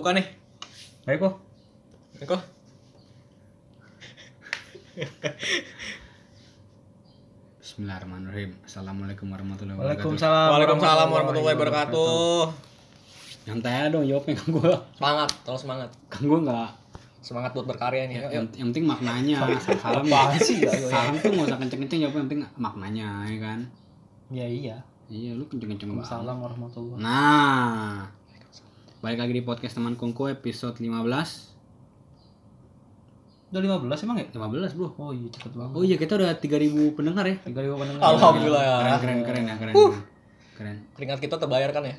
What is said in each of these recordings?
buka nih? Ayo kok. Eko. Bismillahirrahmanirrahim. Assalamualaikum warahmatullahi wabarakatuh. Waalaikumsalam. Waalaikumsalam warahmatullahi wabarakatuh. Nyantai aja dong jawabnya kan gue. Semangat, terus semangat. Kan gue nggak. Semangat buat berkarya nih. Yuk, Yang, yang penting maknanya. Salam sih, ya? Salam tuh nggak usah kenceng-kenceng jawabnya. Yang penting maknanya ya kan. Ya iya. Iya lu kenceng-kenceng banget. Waalaikumsalam warahmatullahi Nah. Balik lagi di podcast teman kongko episode 15. Udah 15 emang ya? 15 bro. Oh iya cepet banget. Oh iya kita udah 3000 pendengar ya. 3000 pendengar. Alhamdulillah ya. Keren keren keren ya keren. keren. Keren. Keringat kita terbayarkan ya?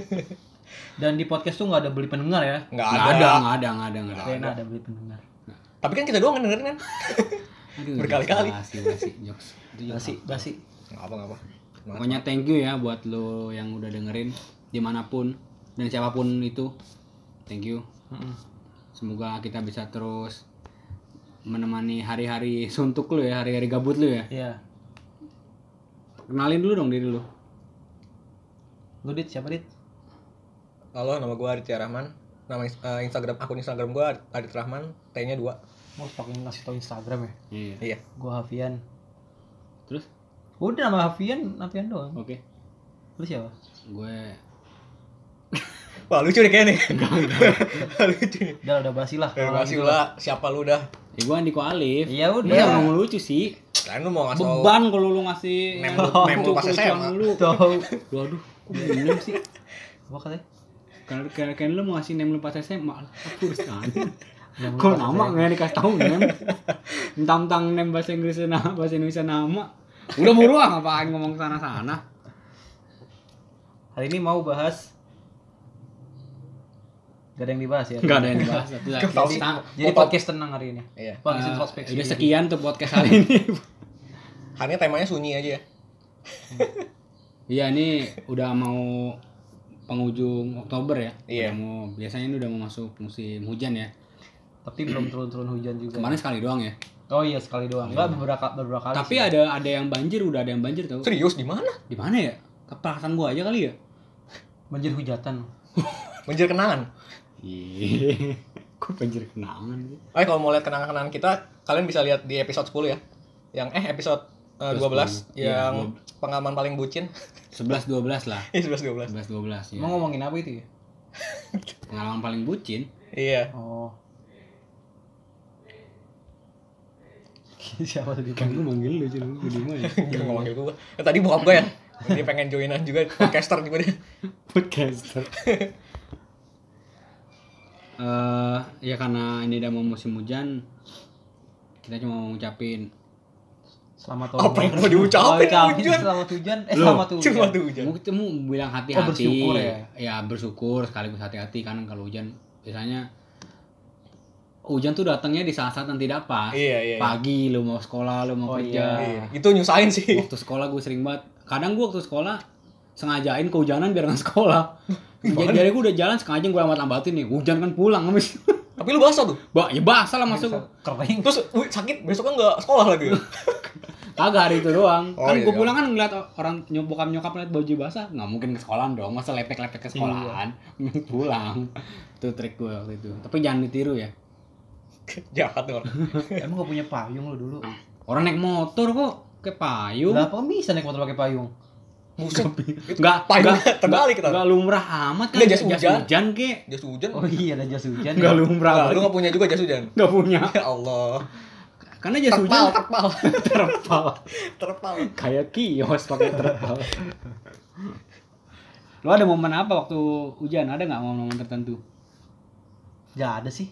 Dan di podcast tuh nggak ada beli pendengar ya? Enggak Nggak ada. ada, nggak ada, nggak ada, nggak ada. Ada beli pendengar. Tapi kan kita doang yang dengerin kan? Berkali-kali. Basi, basi, jokes. Basi, basi. Enggak apa, enggak apa. Pokoknya thank you ya buat lo yang udah dengerin di mana pun dan siapa pun itu. Thank you. Semoga kita bisa terus menemani hari-hari suntuk lu ya, hari-hari gabut lu ya. Iya. Kenalin dulu dong diri lu. Lu dit siapa dit? Halo, nama gua Aditya Rahman. Nama eh, Instagram akun Instagram gua Adit Rahman, T-nya 2. Mau pakai ngasih tau Instagram ya? Iya. Iya. Gua Hafian. Terus? Udah nama Hafian, Hafian doang. Oke. Lu siapa? Gue Wah, lucu nih kayaknya nih. lucu nih. Udah udah basi lah. Terima kasih lah. Siapa lu dah? Ya gue Andiko Alif. Iya, udah. Iya, ngomong lucu sih. Kan lu mau ngasih Beban kalau lu ngasih Nem lu- pas SMA. lu. Tahu. Waduh, kok bener sih? Apa katanya? Kalau kayak kayak lu mau ngasih nem lu pas SMA, kan. Nem lu Kok nama nggak dikasih tahu nem? Tentang nem bahasa Inggris nama bahasa Indonesia nama. Udah buruan ngapain ngomong sana sana? Hari ini mau bahas Gak ada yang dibahas ya? Enggak ada yang dibahas. Kita- Jadi podcast tenang hari ini. Iya. Bang, eh, introspeksi. udah sekian tuh podcast hari ini. Hari ini temanya sunyi aja ya. Iya ini udah mau penghujung Oktober ya. Iya. Udah mau biasanya ini udah mau masuk musim hujan ya. Tapi belum turun-turun hujan juga. Kemarin sekali doang ya. Oh iya sekali doang. Enggak beberapa beberapa kali. Tapi sih. ada ada yang banjir, udah ada yang banjir tau. Serius di mana? Di mana ya? Keperasaan gua aja kali ya. banjir hujatan. Banjir kenangan. Iya. Kok banjir kenangan sih? Eh kalau mau lihat kenangan-kenangan kita, kalian bisa lihat di episode 10 ya. Yang eh episode eh, 12 Iya, yang pengalaman paling bucin. 11 12 lah. Iya 11 12. 11 12 ya. Mau ngomongin apa itu ya? Pengalaman paling bucin. Iya. Oh. Siapa tadi? Kan gua manggil lu cuy, lu di mana? Enggak ngomongin gua. Ya, tadi bokap gua ya. Dia pengen joinan juga podcaster juga dia. Podcaster. Eh, ya karena ini udah mau musim hujan, kita cuma mau ngucapin Selamat tahun Apa yang mau diucapin, Oh, ucapin hujan? Selamat hujan. Eh Loh, selamat hujan. Cuma tuh hujan. Mau kita mau bilang hati-hati. Oh, bersyukur ya? Ya bersyukur sekaligus hati-hati kan kalau hujan biasanya hujan tuh datangnya di saat-saat yang tidak pas. Iya, iya. Pagi lu mau sekolah, lu mau Oh, kerja. Iya. Itu nyusahin sih. Waktu sekolah gue sering banget. Kadang gue waktu sekolah sengajain kehujanan biar nggak sekolah. Jadi, jadi gue udah jalan sengaja gue lambat-lambatin nih. Hujan kan pulang habis. Tapi lu basah tuh. Ba, ya basah lah masuk. Kering. Terus wih, sakit besok kan nggak sekolah lagi. Kagak hari itu doang. Oh, kan iya, gue iya. pulang kan ngeliat orang nyok bokap nyokap liat baju basah, nggak mungkin ke sekolahan dong. Masa lepek-lepek ke sekolahan. pulang. Itu trik gue waktu itu. Tapi jangan ditiru ya. Jahat tuh. orang. Emang gak punya payung lu dulu? Orang naik motor kok kayak payung. Lah, kok bisa naik motor pakai payung? Buset. Enggak, Payungnya terbalik kita. Enggak lumrah amat kan. Jas hujan. hujan kek. Jas hujan. Oh iya, ada jas hujan. Enggak ya. lumrah. Lu nggak punya juga jas hujan. Enggak punya. Ya Allah. Karena jas Terpal, hujan terpal, terpal. terpal. Kayak kios pakai terpal. Lo ada momen apa waktu hujan? Ada nggak momen-momen tertentu? Gak ada sih.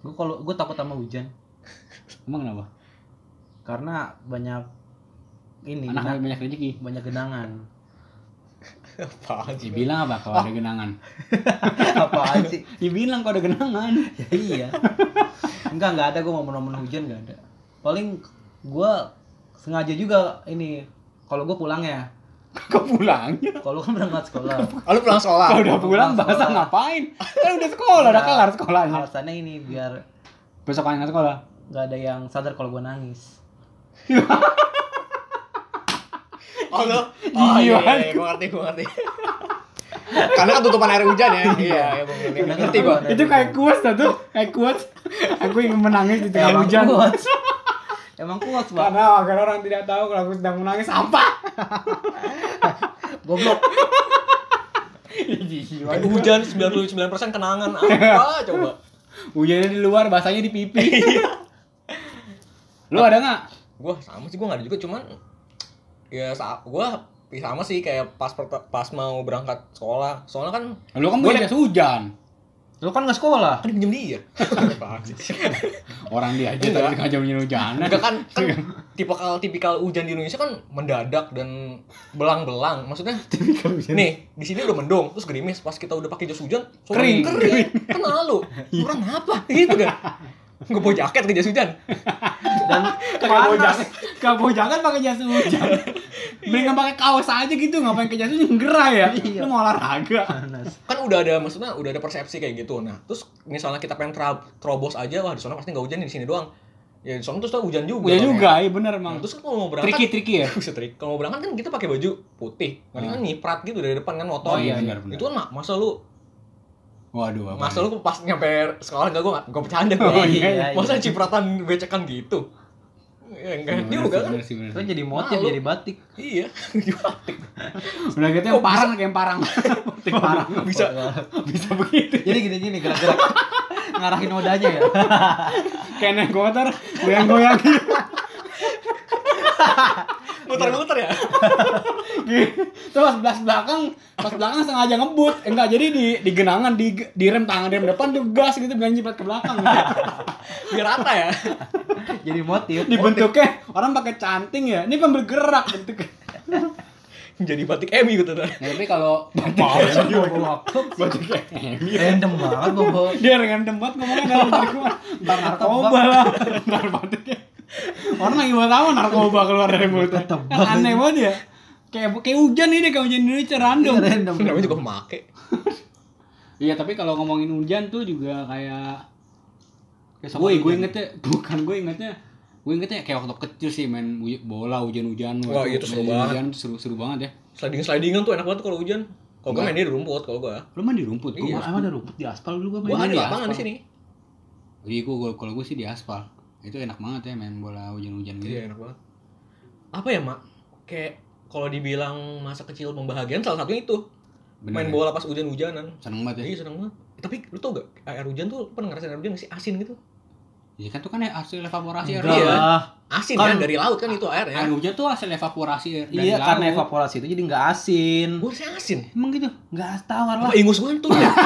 Gue kalau gue takut sama hujan Emang kenapa? karena banyak ini Anak gena- banyak rezeki. banyak genangan. Apaan sih? Bilang apa kalau ada genangan? Apaan sih? Ya bilang kalau ada genangan. Ya iya. Enggak, enggak ada gue momen-momen hujan enggak ada. Paling gue sengaja juga ini kalau gue pulang ya. Kok pulangnya? Kalau kan berangkat sekolah. Ah, lu pulang sekolah. Kalau udah pulang sekolah. ngapain? Kan udah sekolah, udah kelar sekolahnya. Alasannya ini biar Besok kan nggak sekolah. nggak ada yang sadar kalau gue nangis. Oh, lu. Oh, iya, iya, iya, gua ngerti, gua ngerti. Karena kan tutupan air hujan ya. Iya, ya Bang. Karena Ngerti gua. ada Itu kayak kuat tuh, kayak kuat. Aku ingin menangis di tengah hujan. kuat. Emang kuat, Bang. Karena agar orang tidak tahu kalau aku sedang menangis sampah. Goblok. Hujan 99% kenangan apa coba? Hujannya di luar, basahnya di pipi. Lu ada nggak? Gua sama sih gua nggak ada juga cuman ya sa gua ya sama sih kayak pas pas mau berangkat sekolah. Soalnya kan Lu kan Gua punya jas hujan. Lu kan nggak sekolah. kan pinjem dia. Orang dia aja Enggak. tadi ngajak hujan. Enggak kan kan tipikal tipikal hujan di Indonesia kan mendadak dan belang-belang. Maksudnya nih di sini udah mendung terus gerimis pas kita udah pakai jas hujan sore Kering. kering kan lalu kurang apa gitu kan nggak bawa jaket ke jas hujan Dan Kagak bawa panas. jaket, kagak bawa jaket pakai jas hujan. Mendingan pakai kaos aja gitu, ngapain ke jas hujan gerah ya? Iya. Lu mau olahraga. Panas. kan udah ada maksudnya udah ada persepsi kayak gitu nah terus misalnya kita pengen tra- terobos aja wah di sana pasti nggak hujan di sini doang ya di sana terus tuh hujan juga Udah kan, juga, ya. iya bener Nah, emang. terus kan kalau mau berangkat Triki triki ya. Buset, Trik. kalau mau berangkat kan kita pakai baju putih kan kan nyiprat gitu dari depan kan motor Oh iya, benar, benar. itu kan mak- masa lu Waduh, apa? masa lu pas nyampe sekolah enggak gua gua bercanda gua Oh, iya, iya. masa cipratan becekan gitu ya enggak Bener juga kan bener sih, bener Itu jadi motif, Malu. jadi batik. iya batik Udah gitu yang parang kayak parang. Batik parang. bisa Bisa begitu. Jadi gini-gini gerak-gerak ngarahin odanya ya. Kayak naik motor, goyang-goyang gitu. muter-muter ya Terus pas belas belakang, pas belakang sengaja ngebut. Eh, enggak, jadi di di genangan di di rem tangan rem depan tuh gas gitu biar nyiprat ke belakang. biar rata ya Jadi motif. Dibentuknya orang pakai canting ya. Ini kan bergerak bentuknya. jadi batik emi gitu tuh Nah, tapi kalau Masa bawa waktu bentuknya random banget bawa. dia dengan tempat ngomongnya dalam diri gua ntar narkoba lah ntar batuknya orang lagi buat apa narkoba keluar dari mulutnya Ketebak. aneh banget ya kayak kayak hujan ini kayak hujan Indonesia random Random. namanya juga pemakai iya tapi kalau ngomongin hujan tuh juga kayak Kayak gue gue ingetnya bukan gue ingetnya gue ingetnya kayak waktu kecil sih main bola hujan-hujan Wah, itu main seru banget. hujan tuh seru-seru banget ya sliding slidingan tuh enak banget tuh kalau hujan kalau gua Enggak. main di rumput kalau gua lu main di rumput Iya. gua Emang ada rumput di aspal dulu gua gua main. ada di lapangan di aspal. sini jadi gue kalau gue sih di aspal itu enak banget ya main bola hujan-hujan gitu iya enak banget apa ya mak kayak kalau dibilang masa kecil membahagiakan salah satunya itu Bener main ya? bola pas hujan-hujanan seneng banget ya iya seneng banget tapi lu tau gak air hujan tuh lu pernah ngerasain air hujan gak sih asin gitu Iya kan itu kan hasil evaporasi air Iya. asin Kan- kan, dari laut kan itu airnya Air hujan tuh hasil evaporasi air dari Iya, karena laut. evaporasi itu jadi nggak asin. gue sih asin Emang gitu? Nggak tawar lah. apa ingus mantul ya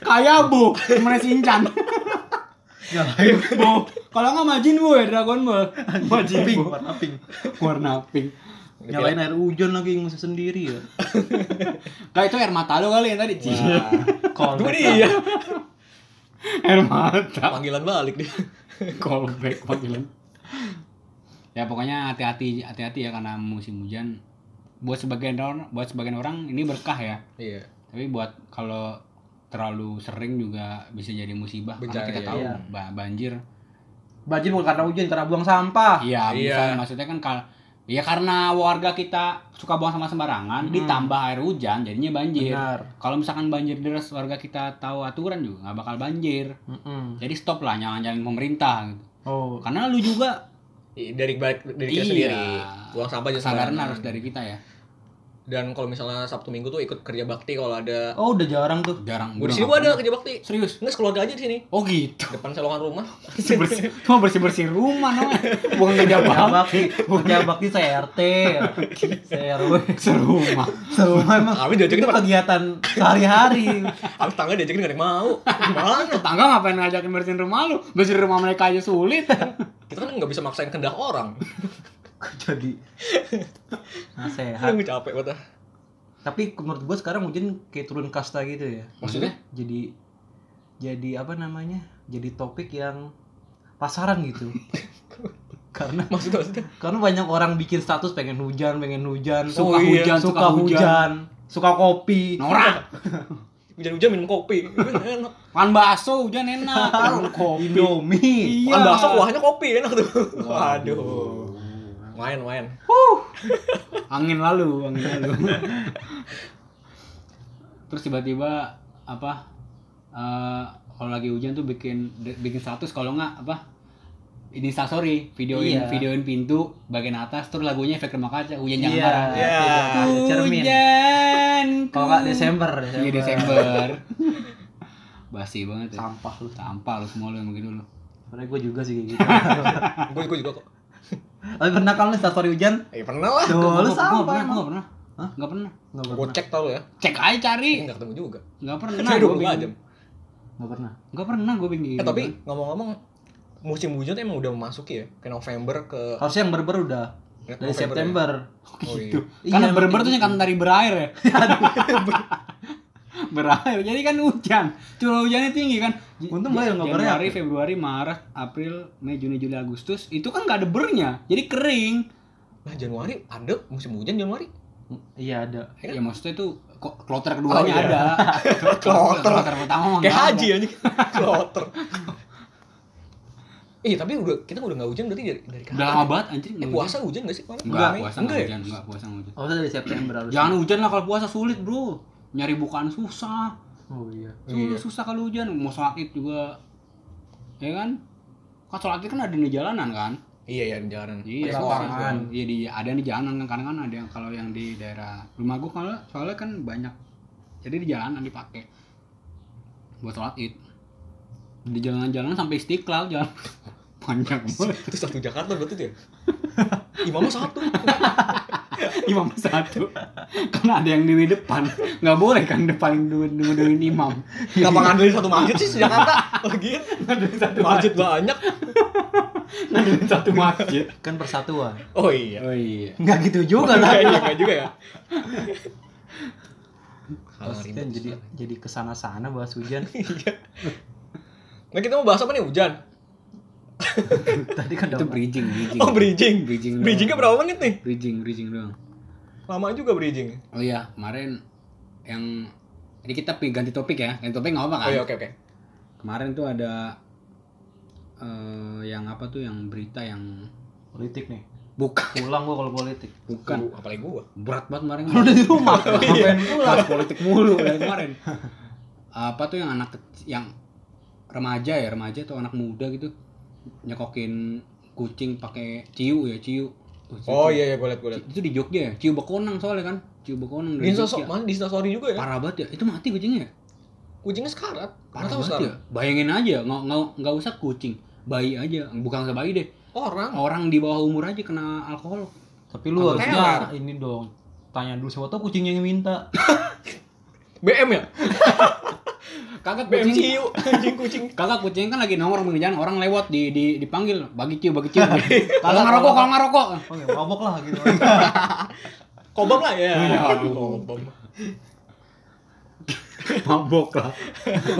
Kayak bu, temennya Shinchan. Nyalain. bu, kalau nggak Majin bu ya Dragon Ball. Majin pink, warna pink. Warna pink. Nyalain air hujan lagi ngusir sendiri ya. Kayak itu air mata lu kali yang tadi. Callback Itu dia air mata. panggilan balik dia Callback panggilan. Ya pokoknya hati-hati hati-hati ya karena musim hujan. Buat sebagian orang, buat sebagian orang ini berkah ya. iya Tapi buat kalau terlalu sering juga bisa jadi musibah Bencana, karena kita iya. tahu Iya. ba- banjir Banjir bukan karena hujan, karena buang sampah. Iya, Iya. bisa maksudnya kan kal ya karena warga kita suka buang sampah sembarangan, Hmm. ditambah air hujan jadinya banjir. Kalau misalkan banjir deras warga kita tahu aturan juga nggak bakal banjir. Mm-mm. Jadi stop lah nyalain pemerintah gitu. Oh, Karena lu juga dari balik dari kita Iya. sendiri buang sampah aja sembarangan. harus dari kita ya. Dan kalau misalnya sabtu minggu tuh ikut kerja bakti kalau ada oh udah jarang tuh. Jarang. gue di gua sini nggak gua ada kerja bakti. Serius? nggak sekeluarga aja di sini. Oh gitu. depan selokan rumah. Bersih cuma bersih bersih rumah namanya bukan kerja bakti. kerja bakti saya RT, saya RW. serumah. Semua emang. Kami diajakin itu kegiatan sehari-hari. Habis tangga diajakin gak ada yang mau. Gimana? Tetangga ngapain ngajakin bersihin rumah lu? Bersihin rumah mereka aja sulit. Kita kan nggak bisa maksain kendak orang Jadi nasehat. Aduh, capek banget ah. Tapi menurut gua sekarang hujan kayak turun kasta gitu ya. maksudnya Jadi jadi apa namanya? Jadi topik yang pasaran gitu. karena maksudnya maksudnya karena banyak orang bikin status pengen hujan, pengen hujan, Suka suka hujan, hujan, suka suka hujan, suka kopi. norak hujan-hujan minum kopi enak makan bakso hujan enak kopi Indomie. Iya. makan bakso kuahnya kopi enak tuh waduh Main, main. angin lalu angin lalu terus tiba-tiba apa eh, kalau lagi hujan tuh bikin bikin status kalau nggak apa ini story videoin Iya. videoin pintu bagian atas terus lagunya efek rumah kaca hujan jangan Iya, marah Iya. cermin. hujan Kalau nggak Desember, iya Desember basi banget ya. Sampah lu. sampah lu semua lu yang begitu lu Sebenernya gue juga sih kayak gitu. Gue juga kok. Tapi pernah kan lu story hujan? Eh pernah lah. Tuh, Gua- lu gua- gua pernah gua pernah Hah? nggak pernah Nggak Gue pernah. cek tau lu ya. cek aja cari Enggak ketemu juga. nggak pernah Nah, gua 24 bingung. jam. Nggak pernah. nggak pernah gue bingung Eh tapi ngomong-ngomong musim hujan tuh emang udah memasuki ya ke November ke Harusnya yang berber udah Ya, dari November September. oh, iya. gitu. Karena Iya, berber tuh kan dari berair ya. berair. Jadi kan hujan. Curah hujannya tinggi kan. Untung boleh nggak berair. Januari, Februari, Maret, April, Mei, Juni, Juli, Agustus itu kan nggak ada bernya. Jadi kering. Nah Januari ada musim hujan Januari. Iya ada. Ya maksudnya itu kok kloter keduanya Oh, iya. ada. Kloter. kloter pertama Kayak haji aja. Kloter. Iya tapi udah kita udah nggak hujan berarti dari dari kapan? Udah lama banget anjir. Eh puasa hujan nggak sih hujan. Enggak, Mei? puasa enggak enggak ya? hujan, enggak puasa nggak hujan. Oh dari September harus. Jangan hujan lah kalau puasa sulit, Bro. Nyari bukaan susah. Oh iya. Susah, Iya. susah kalau hujan, mau sholat id juga. Ya kan? Kan sholat id kan ada di jalanan kan? Iya ya di jalanan. Iya, kan. Iya di ada di jalanan kan kadang kan ada yang kalau yang di daerah rumah gua kalau soalnya kan banyak. Jadi di jalanan dipakai buat sholat id. Di jalanan-jalanan sampai istiqlal jalan panjang banget. Itu satu Jakarta berarti tuh ya? Imamnya satu. Imam satu. Karena ada yang di depan. Nggak boleh kan depan dulu dulu imam. Kenapa ngandelin satu masjid sih se Jakarta? Oh gitu. Ngandelin satu Masjid banyak. Ngandelin satu masjid. Kan persatuan. Oh iya. Oh iya. Enggak gitu juga lah. iya enggak juga ya. Kan jadi jadi ke sana-sana bahas hujan. Iya. Nah kita mau bahas apa nih hujan? Tadi kan Itu udah bridging, bridging. Oh bridging. Bridging. Bridgingnya berapa menit nih? Bridging, bridging doang. Lama juga bridging. Oh iya, kemarin yang jadi kita pi- ganti topik ya. Ganti topik nggak apa Oh kan? iya oke oke. Kemarin tuh ada eh yang apa tuh yang berita yang politik nih. bukan Pulang gua kalau politik. bukan Uh, apalagi gua. berat banget kemarin. Udah di rumah. Oh, iya. Ngapain pulang? Bahas politik mulu dari kemarin. apa tuh yang anak yang remaja ya remaja atau anak muda gitu nyekokin kucing pakai ciu ya ciu. Tuh, Oh iya iya gue liat gue liat. Itu di Jogja ya, ciu bekonang soalnya kan. Ciu bekonang Di dari sosok Jogja. mana di story juga ya? Parah banget ya. Itu mati kucingnya ya? Kucingnya sekarat. Parah banget sekarang. ya. Bayangin aja, nggak nggak nggak usah kucing, bayi aja, bukan usah bayi deh. Orang. Orang di bawah umur aja kena alkohol. Tapi lu Apa harusnya ini dong. Tanya dulu siapa tahu kucingnya yang minta. BM ya? Kagak kucing. ciu. Anjing kucing. Kagak kucing kan lagi nongkrong di jalan, orang lewat di, di dipanggil, bagi ciu, bagi ciu. kalau nggak rokok, kalau nggak rokok. Oh ya mabok lah gitu. Kobam lah ya. Iya. Kobam. Mabok lah.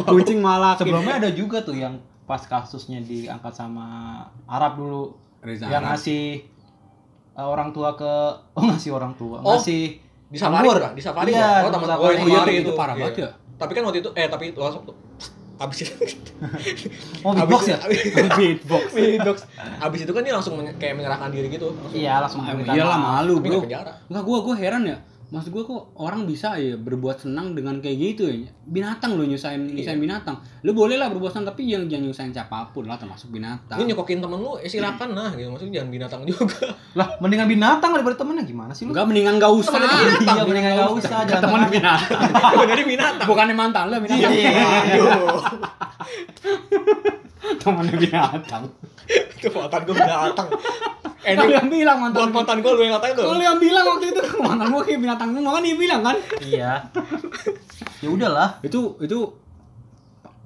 Kucing malah Sebelumnya ada juga tuh yang pas kasusnya diangkat sama Arab dulu Reza yang Arab. ngasih uh, orang tua ke oh ngasih orang tua Oh, ngasih Di safari? Di safari Iya, kan? Oh, taman safari. oh, Oh iya, itu parah banget ya. Tapi kan waktu itu eh tapi itu langsung tuh abis itu Oh, beatbox abis, ya? Beatbox. beatbox abis itu kan dia langsung men- kayak menyerahkan diri gitu langsung. Iya langsung minta Iyalah malu bro. nggak penjara. Enggak gua gua heran ya. Maksud gua kok orang bisa ya berbuat senang dengan kayak gitu ya. Binatang lo nyusahin nyusahin binatang. Lu boleh lah berbuat senang tapi jangan jangan nyusahin siapa pun lah termasuk binatang. lu nyokokin temen lu eh silakan lah gitu maksudnya jangan binatang juga Lah mendingan binatang daripada temennya gimana sih lu? Enggak mendingan enggak usah. Iya mendingan gak usah jangan temen temen. binatang. dari binatang Bukannya mantan lu binatang. Iya. aduh Temennya binatang. itu mantan gue binatang eh Lu yang bilang mantan. buat mantan gue lu yang ngatain tuh Kalau yang bilang waktu itu mantan gua kayak binatang semua kan dia bilang kan. Iya. Ya udahlah. Itu itu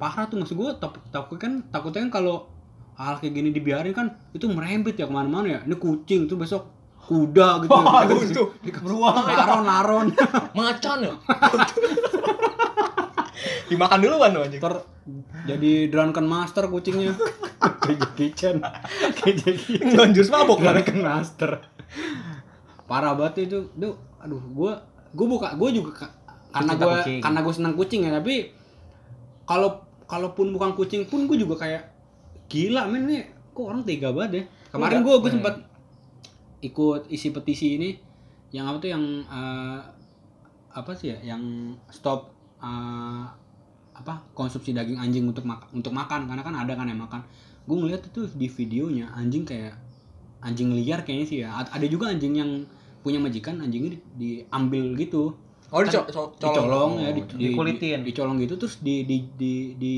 parah tuh maksud gua takut takut kan takutnya kan kalau hal kayak gini dibiarin kan itu merembet ya ke mana-mana ya ini kucing tuh besok kuda gitu Waduh, itu. beruang naron naron macan ya dimakan duluan tuh anjing. Ter jadi drunken master kucingnya. Kayak kitchen. Kayak jadi jangan jurus mabok kan drunken master. Parah banget itu. Tuh aduh gua gua buka gua juga ka- karena kucing. karena gua senang kucing ya tapi kalau kalaupun bukan kucing pun gua juga kayak gila men nih kok orang tega banget ya? Kemarin gua men. sempat ikut isi petisi ini yang apa tuh yang eh, apa sih ya yang stop eh, apa konsumsi daging anjing untuk makan untuk makan. Karena kan ada kan yang makan. Gue ngeliat itu di videonya anjing kayak anjing liar kayaknya sih ya. A- ada juga anjing yang punya majikan anjingnya di- diambil gitu. Oh, co- dicolong ya di, Oh, di- dikulitin. di- dicolong gitu terus di di di di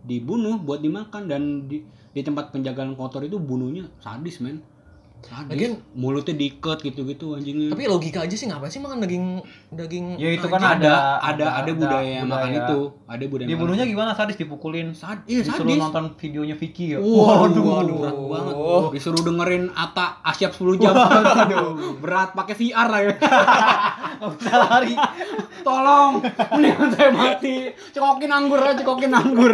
dibunuh buat dimakan. Dan di di tempat penjagaan kotor itu bunuhnya sadis men Lagian- mulutnya diikat gitu-gitu anjingnya Tapi logika aja sih ngapain sih makan daging daging Ya itu kan anjing? ada ada- ada ada ada budaya yang makan budaya. itu ada budaya Dibunuhnya makan. gimana sadis dipukulin? Sad, iya Disuruh sadis nonton videonya Vicky ya. Waduh, waduh. berat banget. Disuruh dengerin Ata Asyap 10 jam. berat pakai VR lah ya. Nggak bisa lari. Tolong, mendingan saya mati. Cekokin anggur aja, cekokin anggur.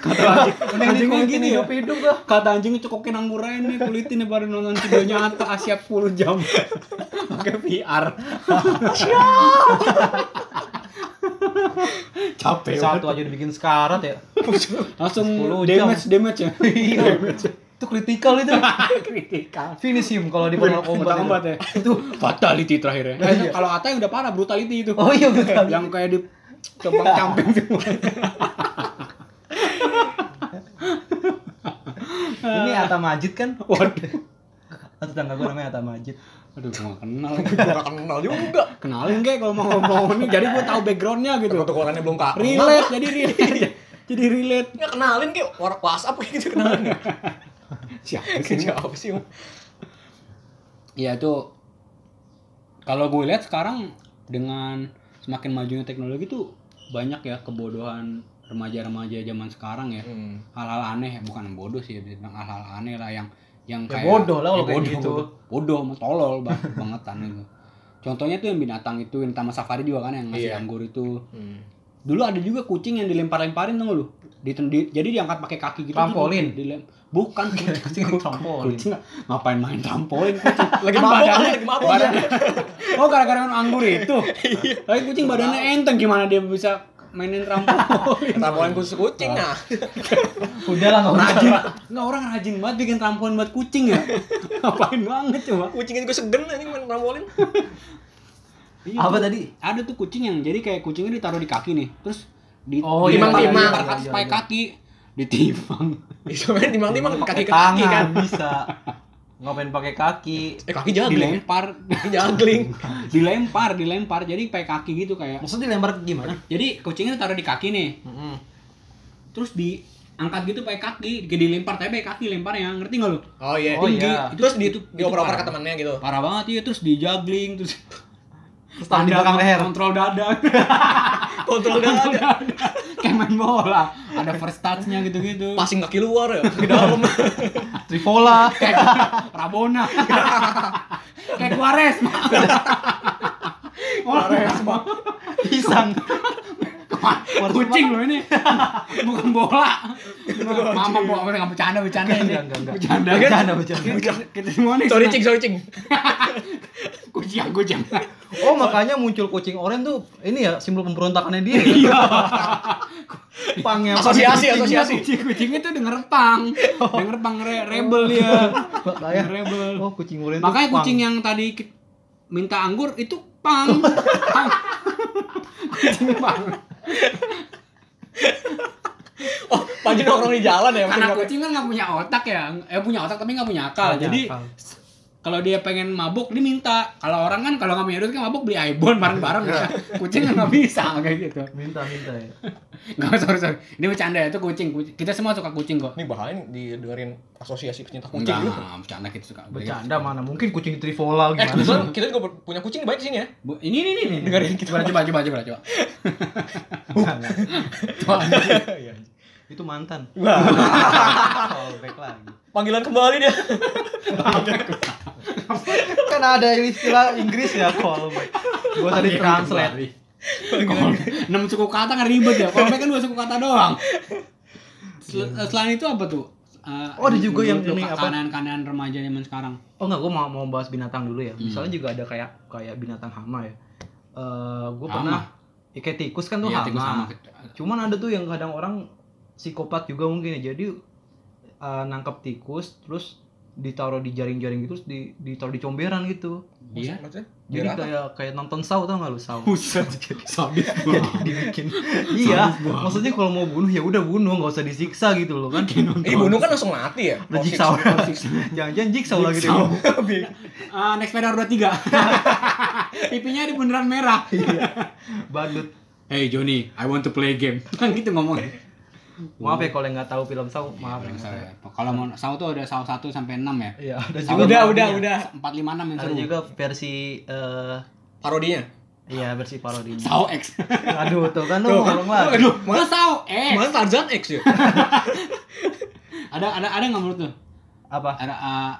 Kata anjing, anjingnya gini ya. hidup-hidup dah. Kata anjing cekokin aja nih, kulitin nih pada nonton videonya Ata Asyap 10 jam. pakai VR. Capek Satu aja dibikin sekarat ya. Langsung 10 jam. damage damage ya. Iya. Itu kritikal itu. Kritikal. Finish him kalau di Mortal Kombat Kombat. ya. itu. Itu fatality terakhir ya. Iya. Kalau Ata yang udah parah brutality itu. Oh iya betul. yang kayak di coba camping semua. Ini Atta Majid kan? Waduh. Atau tangga gue namanya Atta Majid. Aduh, gua nggak kenal. Gua gak kenal juga. Kenalin kayak kalau mau ngomong ini jadi gua tahu backgroundnya gitu. Foto-fotonya belum kak. Relate jadi relate. jadi relate. Nggak kenalin kayak orang WhatsApp kayak gitu kenalin. Siapa sih? Siapa sih? Iya itu kalau gue lihat sekarang dengan semakin majunya teknologi tuh banyak ya kebodohan remaja-remaja zaman sekarang ya. Hmm. hal-hal aneh bukan bodoh sih bisa bilang hal-hal aneh lah yang yang Ya kayak bodoh lah kalau kayak bodoh, gitu. bodoh bodoh tolol banget bangetan itu contohnya tuh yang binatang itu yang taman safari juga kan yang ngasih Iya. anggur itu Hmm. dulu ada juga kucing yang dilempar-lemparin tuh lu di, di- jadi diangkat pakai kaki gitu Trampolin? dilem bukan Kucing trampolin. kucing ngapain main trampolin kucing Lagi Kan mabok, badannya- lagi mabok. badannya- oh gara-gara anggur itu Iya. tapi kucing badannya enteng gimana dia bisa mainin trampolin Trampolin khusus kucing nah. Udah lah nggak usah. rajin nggak orang rajin banget bikin trampolin buat kucing ya ngapain banget coba Kucingnya juga segen anjing main trampolin. Apa tadi? ada tuh kucing yang jadi kayak kucingnya ditaruh di kaki nih terus di Oh, iya, dilempar- iya, dilempar iya, atas iya, pakai iya. kaki ditimbang Bisa main timang-timang kaki ke kaki kan. bisa. Ngapain pakai kaki? Eh kaki jagling. dilempar Kaki jagling. dilempar dilempar jadi pakai kaki gitu kayak Maksudnya dilempar gimana? jadi kucingnya ditaruh di kaki nih terus diangkat gitu pakai kaki kayak dilempar tapi pakai kaki lempar yang ngerti nggak lu Oh iya. Oh, Tinggi. iya. Terus di Itu- itu dioper-oper parah. ke temannya gitu. parah banget iya terus dijagling terus taruh di belakang leher. kontrol dada Kontrol dada. kayak main bola ada first touch-nya gitu-gitu Passing kaki luar ya, ke dalam. Trivola. kayak Rabona kayak Quaresma Quaresma. Pisang. Kucing loh ini bukan bola mama bola nggak bercanda bercanda ini Enggak, enggak, enggak. bercanda Bercanda, bercanda. kita, semua nih Sorry cing, sorry cing. kucing kucing Oh makanya muncul kucing oranye tuh ini ya simbol pemberontakannya dia. Iya. Pangnya apa? Asosiasi, asosiasi. kucing kucing itu denger pang denger pang re- rebel dia Makanya. rebel Oh kucing oranye. makanya kucing yang tadi minta anggur itu pang pang kucing pang Oh, pagi nongkrong di jalan ya. karena maksudnya. kucing kan nggak punya otak ya eh punya otak tapi nggak punya akal jadi akal. Kalau dia pengen mabuk dia minta kalau orang kan kalau nggak punya duit kan mabuk beli ibon bareng-bareng ya. kucing kan nggak bisa kayak gitu minta minta ya. nggak sorry sorry ini bercanda ya, itu kucing Kucing- kita semua suka kucing kok Ini bahaya nih didengerin asosiasi pecinta kucing enggak gitu. bercanda kita suka Bercanda mana mungkin kucing Trivola Eh, gimana? kebetulan kita juga punya kucing banyak di sini ya. Bu, ini ini ini Dengerin kita. coba coba coba coba coba. Coba. Iya. Itu mantan. Wah, Callback lagi. Panggilan kembali dia. kan ada istilah Inggris ya callback. Gua tadi translate. Enam suku kata kan ribet ya kalau kan dua suku kata doang Sel- selain itu apa tuh Eh, Oh, ada juga yang ini apa? kanan-kanan remaja zaman sekarang Oh enggak, gue mau mau bahas binatang dulu ya. Hmm. Misalnya juga ada kayak kayak binatang hama ya. Eh, gue Hama? pernah ya, kayak tikus kan tuh Iya, hama. tikus hama. Cuman ada tuh yang kadang orang psikopat juga mungkin ya. Jadi eh, nangkep tikus terus ditaruh di jaring-jaring gitu terus di ditaruh di comberan gitu. Iya. Maksudnya? Jadi Biar apa? kayak kayak nonton saw tau gak lu saw? Buset. Sadis dibikin. iya, maksudnya kalau mau bunuh ya udah bunuh, nggak usah disiksa gitu loh kan. Eh, bunuh kan langsung mati ya? Udah jigsaw. six. Jangan-jangan jigsaw lagi deh. Jigsaw. Ah, next pedal roda tiga. Pipinya di bundaran merah. Badut. Hey Johnny, I want to play game. Kan gitu ngomongnya. Maaf ya kalau yang nggak tahu film saw, maaf ya. Saya. Kalau mau saw tuh ada saw 1 sampai 6 ya. Iya, ada juga Udah, parodinya. udah, udah. 4 5 6 yang ada seru. juga versi eh Parodinya. iya versi parodinya. Saw X. Aduh, tuh kan lu Tuh ngomong lagi. Aduh, mana saw X? Mana Tarzan X ya? Ada ada ada nggak menurut tuh? Apa? Ada uh,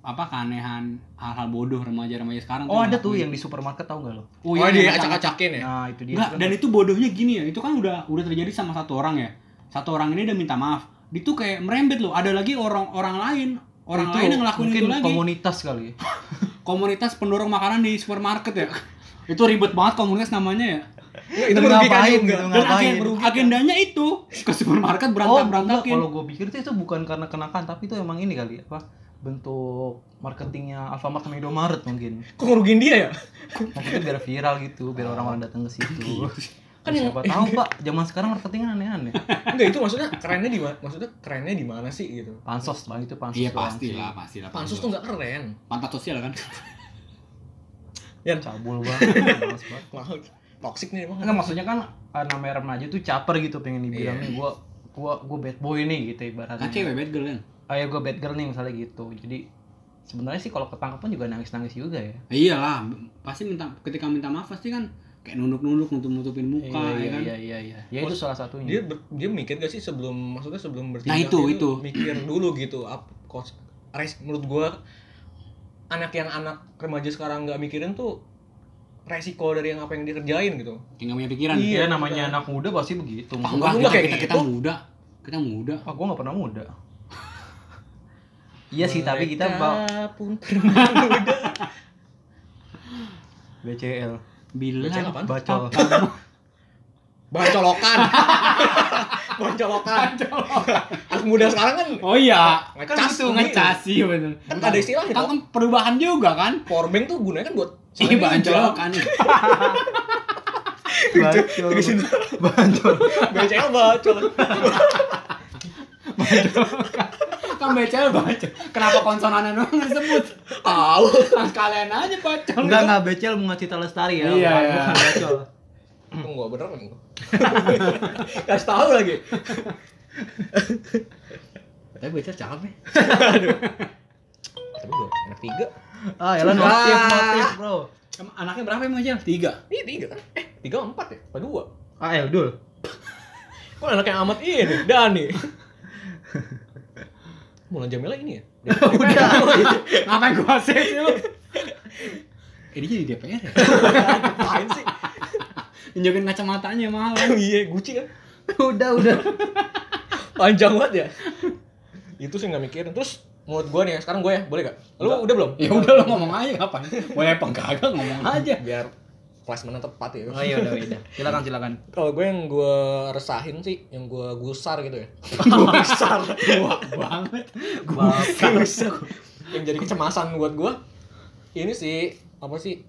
apa keanehan hal-hal bodoh remaja-remaja sekarang Oh, ada tuh yang di supermarket tahu nggak lo? Oh, Oh, iya, dia yang acak-acakin ya? Nah, itu dia. Itu kan dan itu bodohnya gini ya. Itu kan udah udah terjadi sama satu orang ya. Satu orang ini udah minta maaf. Dia tuh kayak merembet loh. Ada lagi orang-orang lain, orang itu lain yang ngelakuin mungkin itu lagi. komunitas kali ya. Komunitas pendorong makanan di supermarket ya. itu ribet banget komunitas namanya ya. Ya, itu merugikan juga. gitu, Dan ngapain? agen- agendanya itu ke supermarket Oh, enggak, berantak-berantakin. kalau gue pikir tuh itu bukan karena kenakan, tapi itu emang ini kali apa? Bentuk marketingnya Alfamart sama Indomaret mungkin. Kok ngerugiin dia ya? Maksudnya biar viral gitu, biar orang-orang datang ke situ. Kan yang- siapa tahu, Pak, zaman sekarang marketingnya aneh-aneh. Enggak, itu maksudnya kerennya di mana? Maksudnya kerennya di mana sih gitu? Pansos, Bang, itu pansos. Iya pasti lah, pasti lah. Pansus tuh nggak keren. pantat sosial kan. Yan, cabul banget. males banget. Mahal. Toxic nih emang. Enggak maksudnya kan namanya remaja tuh caper gitu pengen dibilang nih gua gua gua bad boy nih gitu ibaratnya. Kan cewek bad girl kan. Ayo gua bad girl nih misalnya gitu. Jadi sebenarnya sih kalau ketangkep pun juga nangis-nangis juga ya. Iyalah, pasti minta ketika minta maaf pasti kan kayak nunduk-nunduk nutup-nutupin muka ya iya, kan. iya iya iya. Ya itu salah satunya. Dia ber- dia mikir gak sih sebelum maksudnya sebelum bertindak Nah, itu, dia itu. mikir dulu gitu. Ap, kos, res, menurut gua anak yang anak remaja sekarang nggak mikirin tuh resiko dari yang apa yang dikerjain gitu. Kayak nggak punya pikiran. Iya, Iya, namanya bener. anak muda pasti begitu. Ah, Gua- enggak, lu kita, kayak kita, kita gitu? muda. Kita muda. Ah, gua nggak pernah muda. Iya sih, tapi kita bawa pun. BCL. Bilang apaan? Bacol. Bacolokan. Bacolokan. Anak muda sekarang kan Oh iya, Ngecas kan tuh, itu ngecas sih bener. Kan ada Kan Pak. kan perubahan juga kan. powerbank tuh gunanya kan buat Ini bancol kan. Bacol. Bacol. BCL bacol. Kan becel baca. Kenapa konsonannya doang disebut? Tahu. Nah, kalian aja bacol. Enggak enggak BCL bunga cita lestari ya. Iya, bukan- iya. bukan Bacol. Tunggu bener kan gua. Kasih tahu lagi. Tapi BCL cakep ya. Tapi gua anak tiga. Ah, ya notif notif, Bro. Anaknya berapa emang aja? Tiga. Iya tiga kan? Eh tiga apa empat ya? Apa dua? Ah, Eldul. Kok anak yang amat ini? Dani. Mulan Jamila ini ya? Udah. Ngapain gua save sih lu? Eh dia jadi DPR ya? Ngapain sih? Tunjukin kacamatanya mahal. Iya, Gucci kan. udah, udah. Panjang banget ya. Itu sih nggak mikirin. Terus menurut gua nih, sekarang gue ya, boleh gak? Lu udah belum? Ya udah lo ngomong aja ngapain? Boleh apa kagak ngomong aja. Biar placement tepat ya. Oh iya udah udah. Silakan silakan. Kalau gue yang gue resahin sih, yang gue gusar gitu ya. gusar. Tua banget. gusar. yang jadi kecemasan buat gue, ini sih apa sih?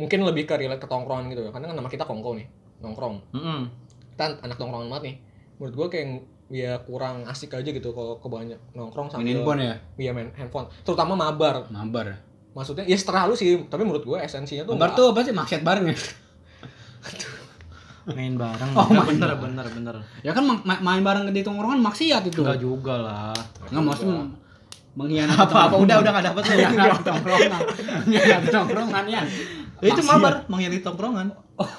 Mungkin lebih ke relate ke tongkrongan gitu ya. Karena kan nama kita kongko nih, nongkrong. Heeh. Kita anak tongkrongan banget nih. Menurut gue kayak ya kurang asik aja gitu kalau kebanyak nongkrong sambil Main handphone ya? Iya main handphone. Terutama mabar. Mabar. Maksudnya ya setelah lu sih, tapi menurut gue esensinya tuh Mabar nggak- tuh apa sih? Maksiat bareng ya? Main bareng. Oh, Enggak, main bener bener bener. Ya kan ma- ma- main bareng di tongkrongan maksiat itu. Enggak juga lah. Enggak maksudnya mengkhianati Apa apa udah udah enggak dapat lu. Mengkhianati tongkrongan. Mengkhianati tongkrongan ya. Ya, itu mabar mengkhianati tongkrongan. Oh.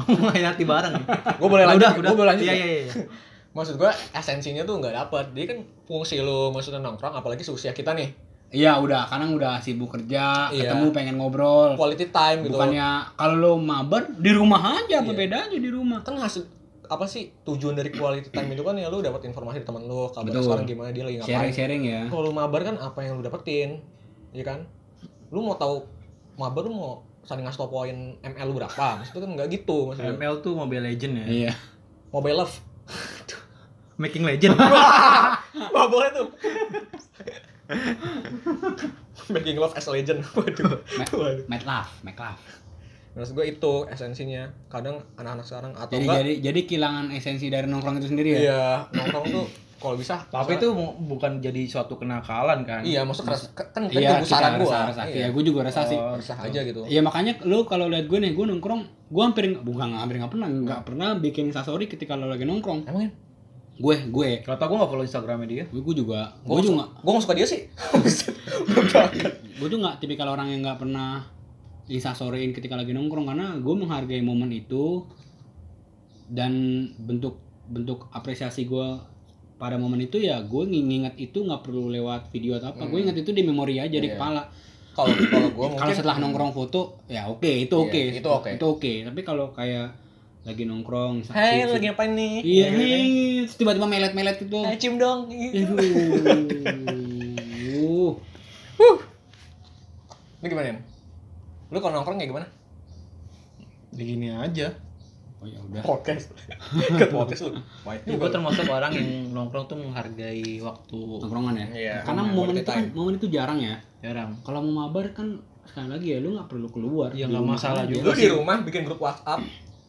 mengkhianati bareng. Gue boleh lanjut, udah, gue udah. boleh lanjut. Iya ya? iya iya. Maksud gue esensinya tuh nggak dapet. Dia kan fungsi lu maksudnya nongkrong, apalagi seusia kita nih. Iya udah, kadang udah sibuk kerja, Iya. ketemu pengen ngobrol. Quality time gitu. Bukannya kalau lo mabar di rumah aja, apa Iya. bedanya di rumah? kan hasil apa sih tujuan dari quality time itu kan ya lu dapat informasi dari teman lu kabar Betul. sekarang gimana dia lagi ngapain Sharing-sharing ya. kalau lu mabar kan apa yang lu dapetin ya kan lu mau tahu mabar lu mau saling ngasih tau poin ML lu berapa maksudnya kan nggak gitu maksudnya ML tuh Mobile Legend ya. Iya. mobile love Making Legend. Wah boleh tuh. Making love as a legend. Waduh. Waduh. Make love, make love. Menurut gue itu esensinya. Kadang anak-anak sekarang atau Jadi enggak jadi jadi kehilangan esensi dari nongkrong itu sendiri ya. iya nongkrong tuh kalau bisa Tapi itu bukan jadi suatu kenakalan kan? iya maksud keras kan Iya, itu saran gua. resah. Iya. Iya, gue juga resah sih. Oh, Resah aja gitu. Iya makanya lu kalau lihat gue nih, gue nongkrong, gue hampir bukan hampir nggak pernah, nggak pernah bikin instastory ketika lo lagi nongkrong. Emang ya? Gue, gue, Kata gue gak follow Instagramnya dia. gue, gue juga, gue juga, Gua gak suka dia sih. gue tuh nggak tipikal orang yang nggak pernah instastoryin ketika lagi nongkrong karena gue menghargai momen itu dan bentuk bentuk apresiasi gue pada momen itu ya gue nginget itu nggak perlu lewat video atau apa, gue inget itu di memori aja di Iya. kepala. Kalau kalau gua kalau setelah nongkrong foto ya oke itu Iya, oke itu oke. itu oke tapi kalau kayak lagi nongkrong sa- Hey, si- lagi ngapain nih? iya terus tiba-tiba melet-melet itu Eh, cium dong. Aduh. Lu gimana, Yan? Lu kalau nongkrong kayak gimana? Begini aja. oh ya udah Podcast. Ke podcast lu. Ya, gue termasuk orang yang nongkrong tuh menghargai waktu nongkrongan ya Iya. karena momen itu kan time. momen itu jarang ya jarang. kalau mau mabar kan sekali lagi ya lu nggak perlu keluar Ya, nggak masalah juga. Lu di rumah bikin grup WhatsApp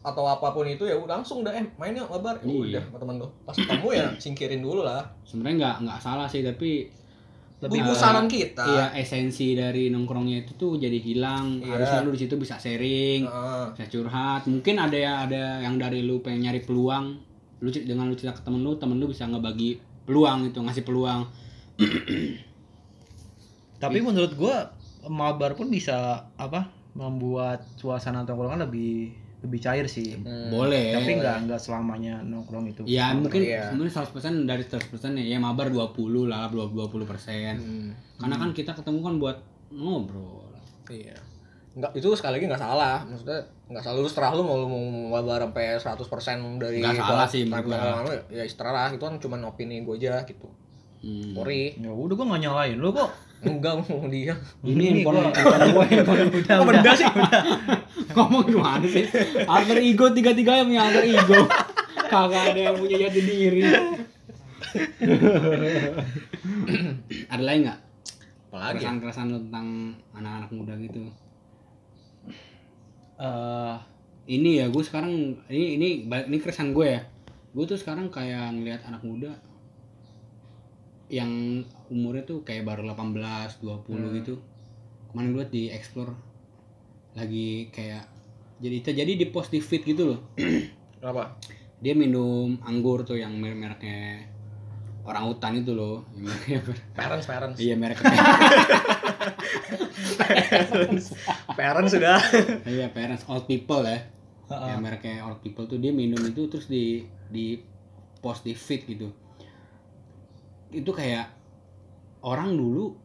atau apa pun itu ya udah langsung dah eh main yuk mabar ya Iya. udah sama temen lu pas ketemu ya singkirin dulu lah. Sebenarnya nggak nggak salah sih tapi lebih Eh, saran kita. iya esensi dari nongkrongnya itu tuh jadi hilang. Iya. harusnya lu di situ bisa sharing Heeh. bisa curhat. Mungkin ada ya ada yang dari lu pengen nyari peluang. Lu dengan lu cerita ke temen lu temen lu bisa ngebagi peluang itu ngasih peluang. Tapi menurut gue mabar pun bisa apa membuat suasana tongkrongan lebih lebih cair sih. Hmm. boleh Tapi nggak nggak selamanya nongkrong itu. ya mungkin Iya. sebenarnya 100% dari 100% ya, ya mabar 20 lah 20 20 persen Hmm. karena kan kita ketemu kan buat ngobrol Iya. Enggak, itu sekali lagi nggak salah. Maksudnya nggak salah lu setelah lu mau lu mau mabar sampai 100% dari Nggak salah sih menurut ya istirahat itu kan cuma opini gue aja gitu. Hmm. Sorry. Ya udah gue nggak nyalain lu kok. Enggak mau dia. ini handphone gua- handphone gue handphone Udah, Oh, benda sih. ngomong gimana sih? Alter ego tiga tiganya punya alter ego. Kagak ada yang punya jati diri. Ada lain nggak? Apalagi ya? keresahan-keresahan tentang anak-anak muda gitu. Eh, ini ya gue sekarang ini ini ini keresahan gue ya. Gue tuh sekarang kayak ngelihat anak muda yang umurnya tuh kayak baru 18 20 gitu. Kemarin gue di explore lagi kayak jadi jadi di post di feed gitu loh. Kenapa? dia minum anggur tuh yang merek mereknya orang hutan itu loh. Parents, parents. iya mereknya parents sudah. iya parents. Old people ya. Heeh. yang mereknya old people tuh dia minum itu terus di di post di feed gitu itu kayak orang dulu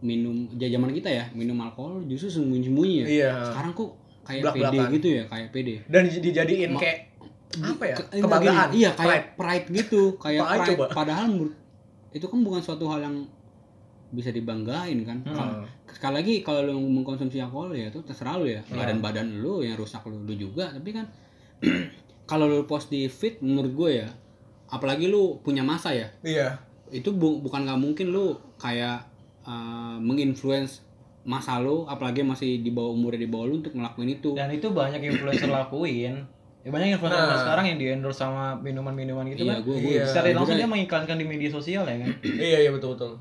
minum ja- zaman kita ya minum alkohol justru sembunyi-sembunyi ya Iya. sekarang kok kayak Belak-belakan. pede gitu ya kayak pede Dan di- dijadiin Ma- kayak apa ya? Ke- Kebanggaan. gini, iya kayak pride, gitu kayak Apaan pride coba? padahal menurut itu kan bukan suatu hal yang bisa dibanggain kan Hmm. Sekali lagi kalau lu mengkonsumsi alkohol ya itu terserah lu ya badan badan lu yang rusak lu, lu juga tapi kan kalau lu post di feed menurut gue ya apalagi lu punya masa ya Iya. Itu bu- bukan nggak mungkin lu kayak uh, menginfluence masa lu apalagi masih di bawah umurnya di bawah lu untuk ngelakuin itu Dan itu banyak influencer lakuin. Ya banyak influencer Nah. sekarang yang di endorse sama minuman-minuman gitu iya kan. gue Iya. Secara langsung juga- dia mengiklankan di media sosial ya kan. Iya, iya betul betul.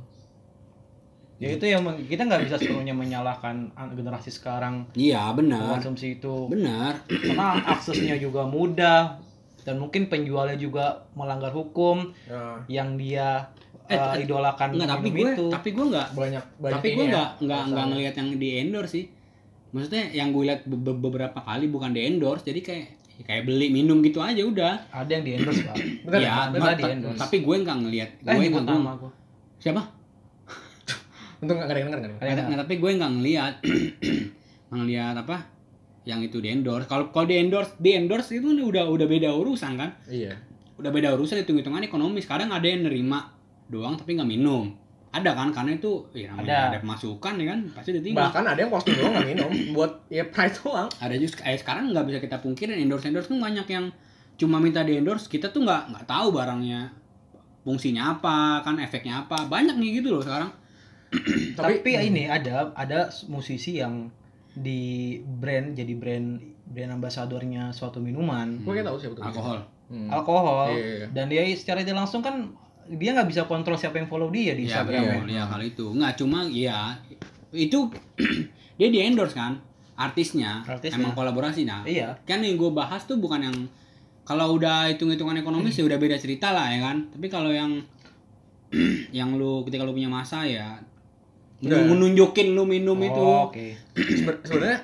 Ya itu yang kita nggak bisa sepenuhnya menyalahkan an- generasi sekarang iya benar konsumsi itu benar karena aksesnya juga mudah dan mungkin penjualnya juga melanggar hukum Nah, yang dia Eh, uh, idolakan Enggak, tapi gue itu. tapi gue nggak banyak banyak tapi gue ya, nggak nggak nggak alasan. ngelihat yang di endorse sih maksudnya yang gue lihat be- be- beberapa kali bukan di endorse jadi kayak ya kayak beli minum gitu aja udah Ada yang di endorse pak. Bener, ya bener di endorse. tapi gue nggak ngelihat Eh, gue nggak gue siapa Untung nggak ada yang denger kan? Ada yang Nggak, tapi gue nggak ngelihat ngelihat apa yang itu di endorse. Kalau kalau di endorse di endorse itu udah udah beda urusan kan? Iya. udah beda urusan hitung hitungan ekonomis kadang ada yang nerima doang tapi nggak minum. Ada kan? Karena itu ya namanya Ada. ada pemasukan ya kan? Pasti ditinggal Bahkan ada yang posting doang nggak minum. Buat ya pride doang. ada juga eh, sekarang nggak bisa kita pungkirin. Endorse endorse tuh banyak yang cuma minta di endorse. Kita tuh nggak nggak tahu barangnya fungsinya apa kan efeknya apa. Banyak nih gitu loh sekarang. Tapi, Tapi- ini ada ada musisi yang di brand jadi brand brand ambasadornya suatu minuman Gue kayak tahu sih betul. alkohol Hmm. alkohol Iya, iya, iya. dan dia secara tidak langsung kan dia nggak bisa kontrol siapa yang follow dia di ya Instagram betul ya kali itu nggak cuma ya itu dia di endorse kan artisnya, Artisnya. emang kolaborasi nah iya kan yang gue bahas tuh bukan yang kalau udah hitung hitungan ekonomis ya udah beda cerita lah ya kan tapi kalau yang yang lu ketika lu punya masa ya. Menunjukin lu minum itu. Oh, oke. Seben- Sebenarnya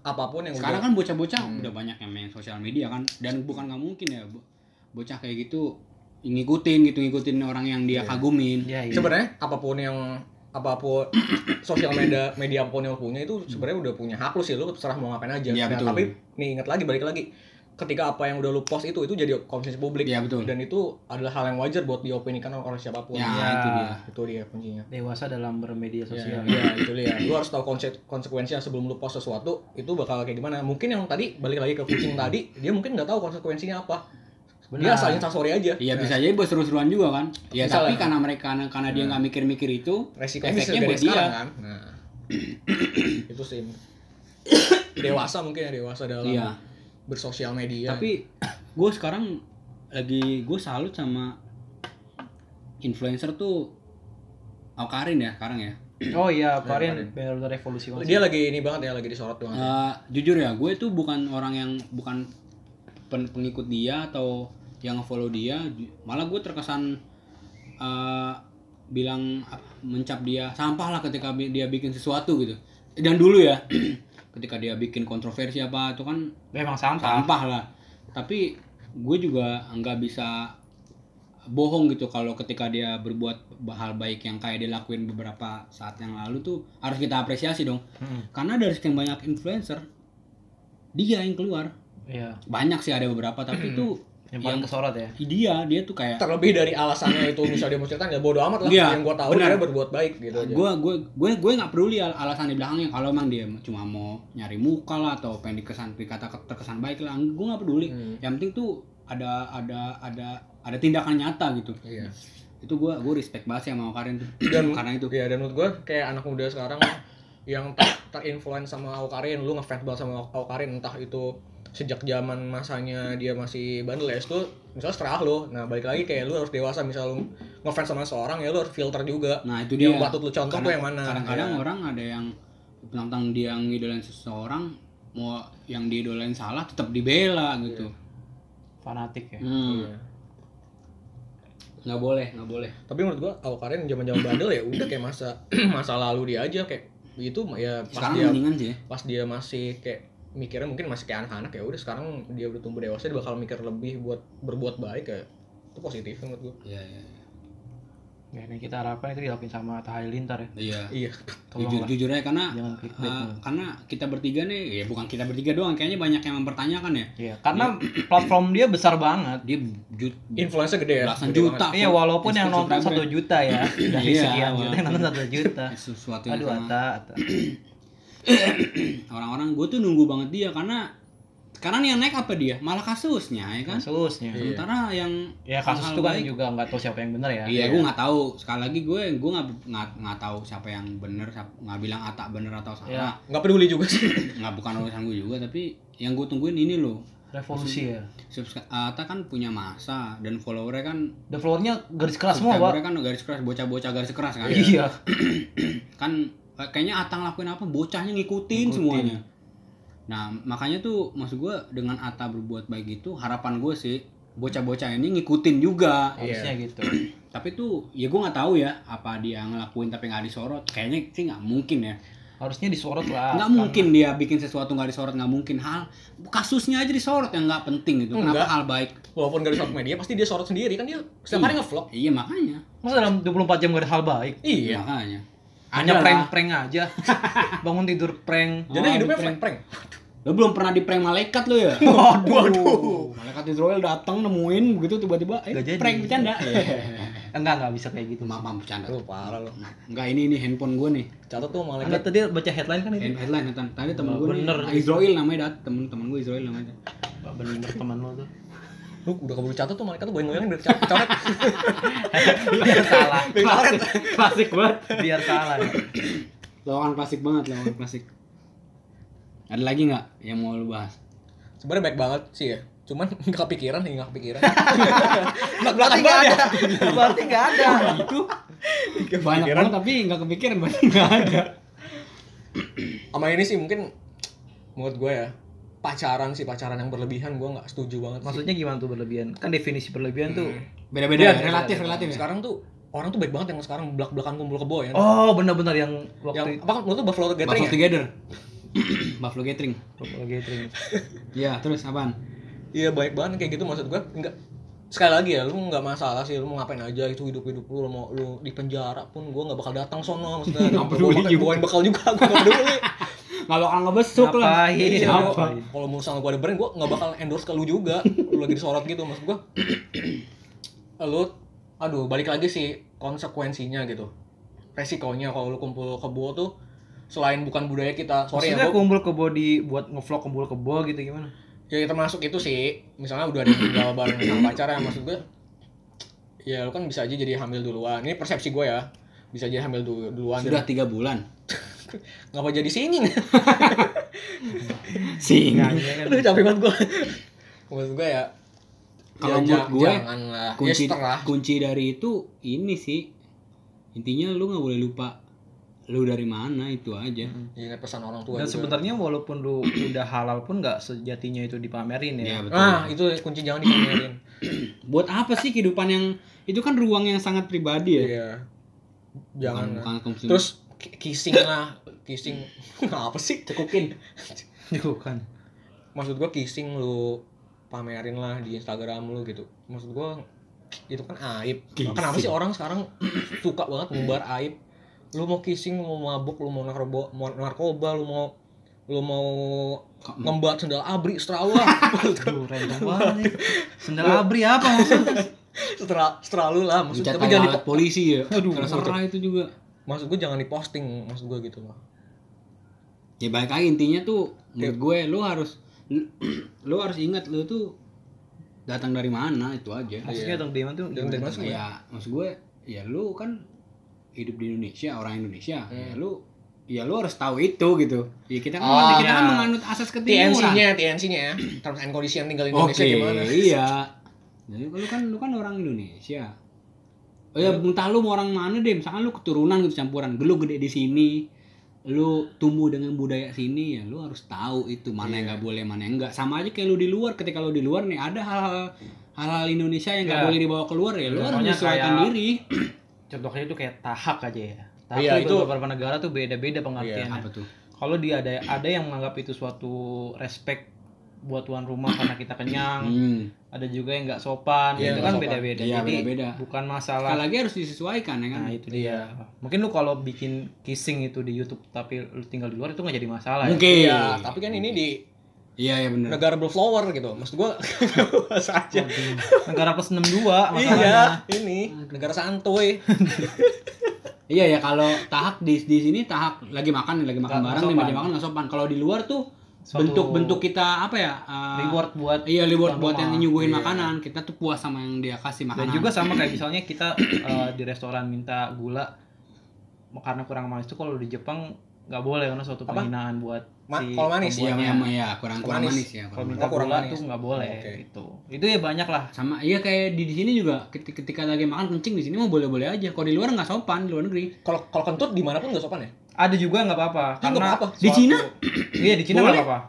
apa pun yang sekarang udah kan bocah-bocah udah banyak yang main sosial media kan. Dan bukan nggak mungkin ya bo- bocah kayak gitu ngikutin gitu ngikutin orang yang dia kagumin. Iya, iya. sebenarnya apa pun yang apa pun sosial media media apa pun yang punya itu sebenarnya udah punya hak lu sih lu terserah mau ngapain aja. Iya, Nah, betul. tapi nih ingat lagi balik lagi ketika apa yang udah lu post itu itu jadi konsumsi publik Iya, betul. dan itu adalah hal yang wajar buat diopinikan oleh siapa pun. ya, Ya. itu dia Itu dia kuncinya. dewasa dalam bermedia Ya, sosial ya, itu dia. Lu harus tahu konse- konsekuensinya sebelum lu post sesuatu itu bakal kayak gimana. Mungkin yang tadi balik lagi ke kucing tadi, dia mungkin nggak tahu konsekuensinya apa. Dia Benar. asal instastory aja. Iya Nah, bisa jadi buat seru-seruan juga kan. Ya Bisa tapi lah. karena mereka karena, dia nggak mikir-mikir itu, bisa efeknya buat dia. sekarang kan. Nah. itu sih. dewasa mungkin ya dewasa dalam Iya. Bersosial media. Tapi gue sekarang lagi gue salut sama influencer tuh Aukarin ya sekarang ya. oh iya Karin. benar-benar revolusi banget dia lagi ini banget ya lagi disorot banget. Eh, jujur ya, gue tuh bukan orang yang bukan pen- pengikut dia atau yang follow dia, malah gue terkesan eh, bilang apa, mencap dia sampah lah ketika dia bikin sesuatu gitu. Dan dulu ya, ketika dia bikin kontroversi apa itu kan memang sampah sampah lah. Tapi gue juga nggak bisa bohong gitu kalau ketika dia berbuat hal baik yang kayak dia lakuin beberapa saat yang lalu tuh harus kita apresiasi dong. Hmm, Karena dari sekian banyak influencer dia yang keluar. iya Banyak sih ada beberapa tapi itu yang paling kesorot ya dia dia tuh kayak Terlebih dari alasannya itu misalnya dia mau cerita ya bodo amat lah. Iya, yang gua tahu benar. dia berbuat baik gitu aja. gue gue gue gue nggak peduli al- alasan di belakangnya kalau emang dia cuma mau nyari muka lah atau pengen dikesan dikata terkesan baik lah gue nggak peduli Hmm. yang penting tuh ada ada ada ada tindakan nyata gitu Iya. itu gue gue respect banget sih sama Karin tuh Dan- karena itu Iya dan menurut gue kayak anak muda sekarang yang ter terinfluence sama Aukarin, lu ngefans banget sama Aukarin entah itu sejak zaman masanya dia masih bandel ya itu misalnya setelah lu nah balik lagi kayak lu harus dewasa misal lu ngefans sama seorang ya lu harus filter juga. Nah itu dia. yang patut lu contoh tuh yang mana kadang-kadang Ya. orang ada yang tentang dia ngidolain seseorang mau yang diidolain salah tetap dibela gitu. Fanatik ya. Hmm, Iya. nggak boleh nggak boleh. Tapi menurut gua Aukarin zaman-zaman bandel ya udah kayak masa masa lalu dia aja kayak itu ya pas sekarang dia sih. pas dia masih kayak mikirnya mungkin masih kayak anak-anak ya udah sekarang dia udah tumbuh dewasa dia bakal mikir lebih buat berbuat baik ya itu positif menurut gua Iya, iya, iya. ya ini kita harapkan itu dilakuin sama Atta Halilintar ya Iya. iya Jujur, jujur aja karena clickbait, uh, karena kita bertiga nih ya bukan kita bertiga doang kayaknya banyak yang mempertanyakan ya Iya, karena platform dia besar banget. dia jut influence gede ya belasan gede juta banget. Iya, walaupun yang nonton satu juta ya, dari Iya, sekian juta yang nonton walaupun- satu juta. sesuatu yang Aduh, sama. Ata, Ata. orang-orang gue tuh nunggu banget dia karena sekarang yang naik apa dia malah kasusnya ya kan Kasusnya. sementara yang Ya kasus itu kan baik- juga nggak tahu siapa yang benar ya. Iya, gue nggak tahu. Sekali lagi gue gue nggak nggak nggak tahu siapa yang siapa- nggak bilang Ata bener atau Iya. salah. nggak peduli juga sih Nggak bukan urusan gue juga, tapi yang gue tungguin ini loh. Revolusi ya. Ata kan punya masa dan followernya kan Dan followernya garis keras semua, Pak. kan garis keras, bocah-bocah garis keras kan. Iya. kan kayaknya Ata ngelakuin apa, bocahnya ngikutin, semuanya. Nah makanya tuh maksud gue dengan Ata berbuat baik itu harapan gue sih bocah-bocah ini ngikutin juga. Harusnya gitu. Tapi tuh ya gue nggak tahu ya apa dia ngelakuin tapi nggak disorot. Kayaknya sih nggak mungkin ya. Harusnya disorot lah. nggak mungkin dia bikin sesuatu nggak disorot nggak mungkin hal kasusnya aja disorot yang nggak penting gitu. Kenapa Enggak. hal baik? walaupun gak di sosial media pasti dia sorot sendiri kan dia setiap hari ngevlog Iya makanya. Masa dalam 24 jam gak ada hal baik? iya Makanya. Hanya prank-prank aja. Bangun tidur prank. jadi Oh, hidupnya di prank. prank prank Lo belum pernah di prank malaikat lo ya? Waduh. Waduh. Malaikat Israel datang nemuin begitu tiba-tiba eh jadi. prank bercanda. Enggak, enggak bisa kayak gitu. maaf maaf bercanda. lu parah lu Enggak ini ini handphone gue nih. catat tuh Enggak malaikat tadi baca headline kan itu. Headline headline. Tadi temen gue nih. bener. Israel namanya dat temen temen gue Israel namanya. Bener teman lo tuh. Lu udah keburu catat tuh malaikat tuh goyang-goyangin biar cat- coret. Biar salah. Biar coret. Klasik. Banget. biar salah. Lawakan klasik banget, lawakan klasik. Ada lagi nggak yang mau lu bahas? sebenarnya baik banget sih ya. Cuman nggak kepikiran nih nggak kepikiran. Belakan berarti nggak banget ada. Ya berarti nggak ada. Itu banyak banget tapi nggak kepikiran. Berarti nggak ada. sama ini sih mungkin menurut gue ya pacaran sih pacaran yang berlebihan gue nggak setuju banget sih. maksudnya gimana tuh berlebihan kan definisi berlebihan tuh Beda-beda, Iya, relatif, beda. relatif ya. sekarang tuh orang tuh baik banget yang sekarang belak belakan kumpul kebo ya oh benar-benar yang yang waktu apa menurut tuh Buffalo Gathering Buffalo ya? Together. Buffalo Gathering. Buffalo Gathering Iya, terus apaan? Iya baik banget kayak gitu maksud gue enggak sekali lagi ya lu nggak masalah sih lu mau ngapain aja itu hidup hidup lu mau lu di penjara pun gue nggak bakal datang sono maksudnya juga. bawain bekal juga gue nggak peduli Nggak bakal ngebesuk lah. Ngapain? Iya, kalau mau sama gue ada brand gue nggak bakal endorse ke lu juga. Lu lagi disorot gitu maksud gue lu aduh balik lagi sih konsekuensinya gitu. Resikonya kalau lu kumpul kebo tuh selain bukan budaya kita sorry maksudnya ya gua, kumpul kebo di buat ngevlog kumpul kebo gitu gimana? Ya termasuk itu sih. Misalnya udah ada yang tinggal bareng sama pacar ya maksud gue ya lu kan bisa aja jadi hamil duluan. Ini persepsi gue ya. Bisa aja hamil dulu, duluan. Sudah tiga bulan. ngapa jadi singing Sing. Nggak, iya kan. aduh capek banget gue maksud gue ya Kalau ya, menurut gue, jangan lah ya Kunci setelah kunci dari itu ini sih. Intinya lu nggak boleh lupa lu dari mana itu aja. ingat pesan orang tua dan juga. sebenarnya walaupun lu udah halal pun nggak sejatinya itu dipamerin ya Iya, betul. ah itu kunci jangan dipamerin Buat apa sih kehidupan yang itu kan ruang yang sangat pribadi ya? iya jangan Bukan, bukan terus ki- kissing lah kissing apa sih cekukin. bukan maksud gua kissing lu pamerin lah di Instagram lu gitu maksud gua itu kan aib Kissing. kenapa sih orang sekarang suka banget ngumbar aib lu mau kissing lu mau mabuk lu mau narkoba mau narkoba lu mau lu mau ngembat sendal abri setelah lah Aduh, random banget. Sendal abri apa maksudnya? setelah setelah lu lah maksud Dicat tapi jangan dipo- polisi ya. Aduh, itu juga. maksud gua jangan diposting maksud gua gitu loh Ya baik lagi intinya tuh Iya. menurut gue lu harus lu, lu harus ingat lu tuh datang dari mana itu aja. Maksudnya tuh Datang dari mana sih? Ya maksud gue ya lu kan hidup di Indonesia orang Indonesia ya Hmm. lu ya lu harus tahu itu gitu. Ya kita kan Oh, kita kan ya. menganut asas ketimuran. TNC-nya TNC-nya ya terms and condition tinggal di Indonesia gimana iya. Jadi lu kan lu kan orang Indonesia. Oh ya, entah lu mau orang mana deh, misalkan lu keturunan gitu campuran, lu gede di sini, lu tumbuh dengan budaya sini ya, lu harus tahu itu mana yang Iya. nggak boleh, mana yang enggak. Sama aja kayak lu di luar, ketika lu di luar nih ada hal-hal hal-hal Indonesia yang nggak Ya. boleh dibawa keluar ya, lu harus Contohnya menyesuaikan kayak- diri. Contohnya itu kayak tahak aja ya. Tahak Iya, tuh itu- beberapa negara tuh beda-beda pengertiannya. Apa tuh? Kalau dia ada ada yang menganggap itu suatu respect buat tuan rumah karena kita kenyang, Hmm. ada juga yang nggak sopan, Iya, itu kan beda-beda. Iya, Jadi beda-beda. bukan Sekali masalah. lagi harus disesuaikan ya kan. Nah itu dia. Mungkin lu kalau bikin kissing itu di YouTube tapi lu tinggal di luar itu nggak jadi masalah. ya. Mungkin. Iya, tapi kan ini di Iya, iya benar. negara berflower gitu. Maksud gua bahasa aja. Negara plus 62 Iya, masalahnya. ini negara santuy. Iya ya kalau tahak di di sini tahak lagi makan lagi makan Nggak- bareng sopan. makan nggak sopan. Kalau di luar tuh bentuk-bentuk kita apa ya? uh, Reward buat Iya reward buat yang nyuguhin Iya. makanan. Kita tuh puas sama yang dia kasih Dan makanan. juga sama kayak misalnya kita eh, di restoran minta gula karena kurang manis itu kalau di Jepang nggak boleh karena suatu Apa? penghinaan buat Ma- si kalau manis, Iya, iya, iya, kurang kurang Manis. manis, ya. Kalau minta Oh, kurang gula manis. tuh nggak boleh Oke. gitu. Itu ya banyak lah. sama iya kayak di, di sini juga ketika, ketika lagi makan kencing di sini mau boleh-boleh aja. Kalau di luar nggak sopan di luar negeri. Kalau kalau kentut di mana pun nggak sopan ya? Ada juga nggak apa-apa. Karena apa-apa. Di Suatu- Cina? iya di Cina Boleh. nggak apa-apa.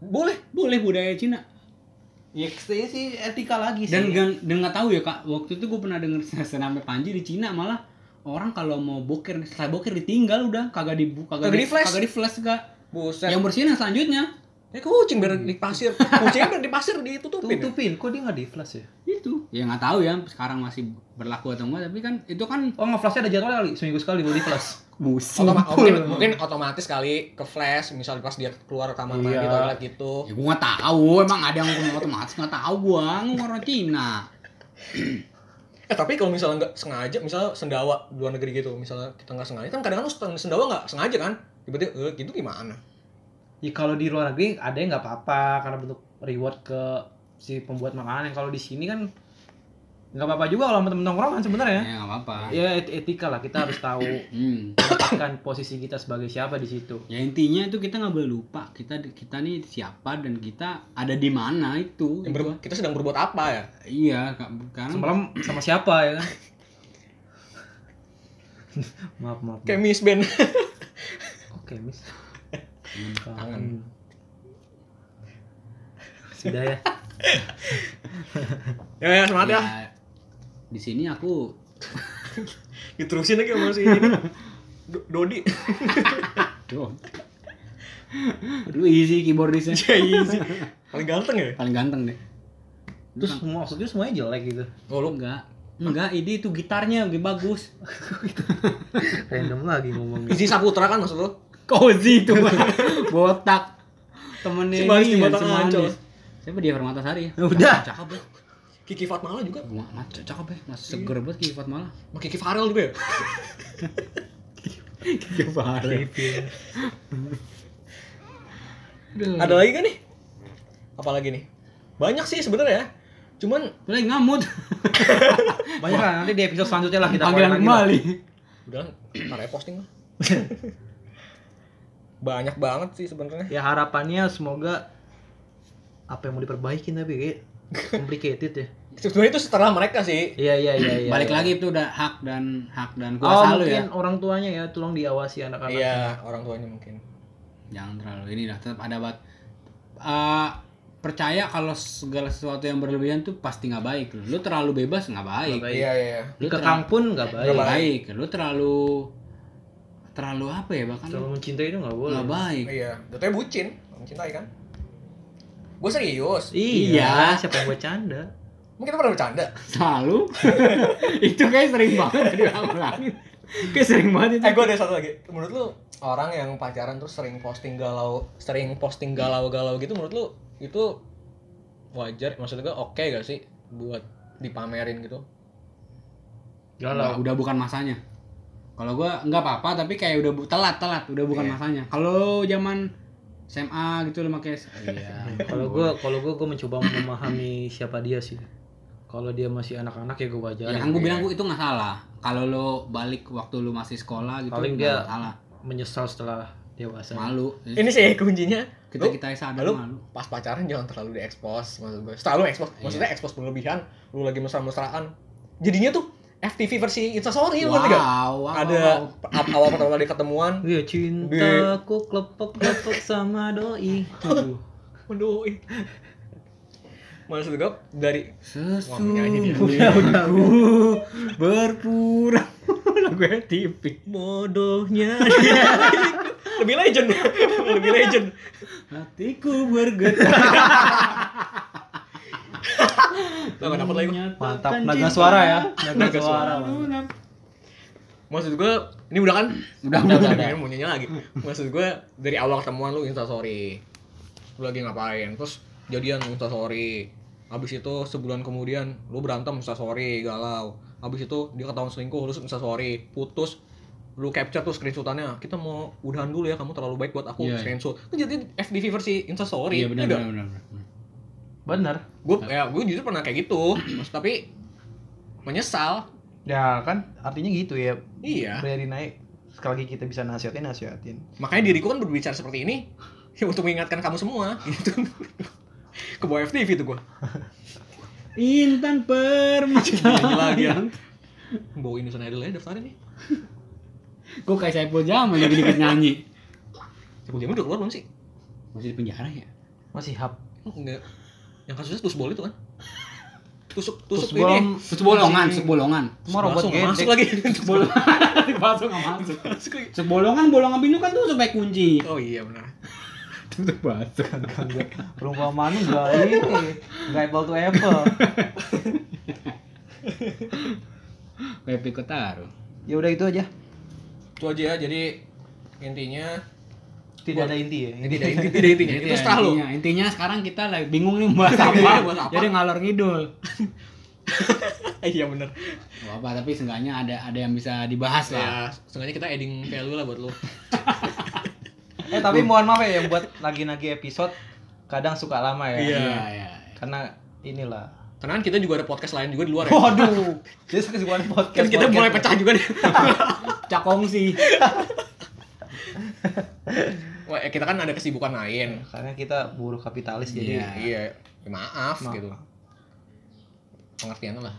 boleh. Boleh budaya Cina. Ya saya sih etika lagi sih. Dan dan dan nggak tahu ya kak. Waktu itu gue pernah denger senamnya Panji di Cina malah orang kalau mau boker selesai boker ditinggal udah kagak di kagak, Kagak di-flash? kagak di flash kak. Buset. Yang bersihin yang selanjutnya. Ya kucing biar di pasir. Kucingnya biar di pasir ditutupin. ya? tutupin. Kok dia nggak di flash ya? itu ya nggak tahu ya sekarang masih berlaku atau enggak tapi kan itu kan Oh nge-flashnya ada jadwal kali seminggu sekali baru di flash. musuh Otoma- mungkin, mungkin otomatis kali ke flash misal pas dia keluar kamar mandi Iya. toilet gitu. Ya gua nggak tahu emang ada yang ngomong otomatis nggak tahu gua ngomong orang Cina eh tapi kalau misalnya nggak sengaja misalnya sendawa luar negeri gitu misalnya kita nggak sengaja kan kadang-kadang sendawa nggak sengaja kan? Tiba-tiba eh, gitu gimana? Ya kalau di luar negeri ada yang nggak apa-apa karena bentuk reward ke si pembuat makanan. Kalau di sini kan nggak apa-apa juga kalau temen nongkrong kan sebenarnya. Ya nggak apa-apa. ya et- etika lah kita harus tahu menempatkan posisi kita sebagai siapa di situ. Ya intinya itu kita nggak boleh lupa kita kita nih siapa dan kita ada di mana itu. Ber- kita sedang berbuat apa ya? Iya, karena semalam sama siapa ya kan? Maaf maaf, maaf. kayak Miss Ben oke mis Kangen. sudah ya. Ya, ya semangat ya di sini aku diterusin lagi sama si ini Dodi Tuh. Lu easy keyboardisnya. ya iya sih paling ganteng ya Paling ganteng deh. terus semua maksudnya semuanya jelek gitu oh lu Enggak. Enggak, ini itu gitarnya lebih bagus. random lagi ngomongnya Isi Saputra kan maksud lu Cozy itu botak. Temennya Si ini Batang si Manis. Siapa dia Permatasari ya? Udah. Cakep ya. Kiki Fatmala juga. Gua mas cakep ya. Mas seger banget Kiki Fatmala. sama Kiki Farel juga ya? Kiki Fatmala. ada lagi kan nih? Apalagi nih? Banyak sih sebenarnya. Cuman Mulai ngamut. banyak. Lah nanti di episode selanjutnya lah kita Panggilan kembali. udah ntar ya posting lah. Banyak banget sih sebenarnya. Ya harapannya semoga apa yang mau diperbaikin tapi kayak complicated ya sebenarnya itu setelah mereka sih iya iya iya iya Balik iya. lagi itu udah hak dan hak dan oh kuasa lu mungkin ya. orang tuanya ya tolong diawasi anak-anak iya orang tuanya mungkin Jangan terlalu ini lah tetap ada bat. Eh, percaya kalau segala sesuatu yang berlebihan tuh pasti nggak baik. Lu terlalu bebas nggak baik. Baik. iya iya iya. Lu dikekang pun nggak baik Nggak baik. Lu terlalu terlalu apa ya bahkan terlalu mencintai itu nggak boleh nggak baik. iya jatuhnya bucin mencintai kan gue serius iya siapa yang bercanda mungkin kita pernah bercanda Selalu. itu kayak sering banget diulang-ulangin. Kayak sering banget itu. eh gue ada satu lagi menurut lu orang yang pacaran terus sering posting galau sering posting galau-galau gitu menurut lu itu wajar maksudnya gue oke gak sih buat dipamerin gitu Udah, galau udah bukan masanya. Kalau gua nggak apa-apa tapi kayak udah bu- telat telat udah bukan Iya. masanya. Kalau zaman SMA gitu lo pakai iya. kalau gue kalau gue gue mencoba memahami siapa dia sih kalau dia masih anak-anak ya gue wajar Ya kan gue bilang gua itu nggak salah. Kalau lo balik waktu lo masih sekolah gitu Paling dia- salah. menyesal setelah dewasa Malu. ini sih kuncinya Kita kita sadar lu malu. pas pacaran jangan terlalu diekspos maksud gue terlalu ekspos maksudnya ekspos berlebihan lu lagi mesra-mesraan jadinya tuh FTV versi Instastory ngerti gak? Wow, wow, ada wow. awal pertama kali ketemuan Iya cintaku klepek-klepek sama doi ih. Maksud gue dari dia. Sesungguhku berpura lagu TV. bodohnya lebih legend lebih legend Hatiku bergetar. Gak dapet lagi mantap. naga suara ya. Naga, suara, maksud gue ini udah kan? Udah, udah, udah, Ini mau nyanyi lagi. Maksud gue dari awal ketemuan lu instastory. Lu lagi ngapain? Terus jadian instastory. Habis itu sebulan kemudian lu berantem instastory galau. Habis itu dia ketahuan selingkuh lu instastory. Putus lu capture tuh screenshotannya. Kita mau udahan dulu ya kamu terlalu baik buat aku Iya, iya. screenshot. Kan jadi FDV versi instastory. Iya benar Iya benar benar. Benar. bener. Gue ya gue jujur pernah kayak gitu. Mas, tapi menyesal. Ya kan artinya gitu ya. Iya. Biarin naik sekali lagi kita bisa nasihatin nasihatin. Makanya diriku kan berbicara seperti ini ya untuk mengingatkan kamu semua gitu. Ke bawah FTV tuh gue Intan permata. lagi ya. Bawa Indonesian Idol ya daftarin nih. Gue kayak Saiful Jamal lagi dikit nyanyi. Siapa jamin udah keluar belum sih? Masih di penjara ya? masih hap. Enggak yang kasusnya tusbol itu kan tusuk tusuk Tusbol ini Terus bolongan, sub bolongan. Cuma robot Masuk, nggak masuk lagi Sub bolongan. Masuk nggak masuk. masuk lagi Sub bolongan, bolongan pintu kan tuh sampai kunci. oh iya benar Tutup masuk. perumpamaan enggak ini enggak apple to apple Kayak pikut taruh. ya udah itu aja itu aja ya jadi intinya tidak ada inti ya ini tidak inti tidak intinya itu setelah lo intinya, intinya sekarang kita lagi bingung nih bahas Iya, apa. bahas apa. Jadi ngalor ngidul. iya benar Gak apa tapi seenggaknya ada ada yang bisa dibahas lah. ya setengahnya kita adding value lah buat lo eh tapi mohon maaf ya yang buat lagi-lagi episode kadang suka lama ya Iya. Iya, iya. karena inilah. Karena kan kita juga ada podcast lain juga di luar ya. Waduh. Jadi kesibukan podcast. Kan kita podcast. mulai pecah juga nih. Cakongsi. Wah, eh, kita kan ada kesibukan lain. Karena kita buruh kapitalis jadi Iya. Iya, ya maaf, Maaf. gitu. Pengertian lah.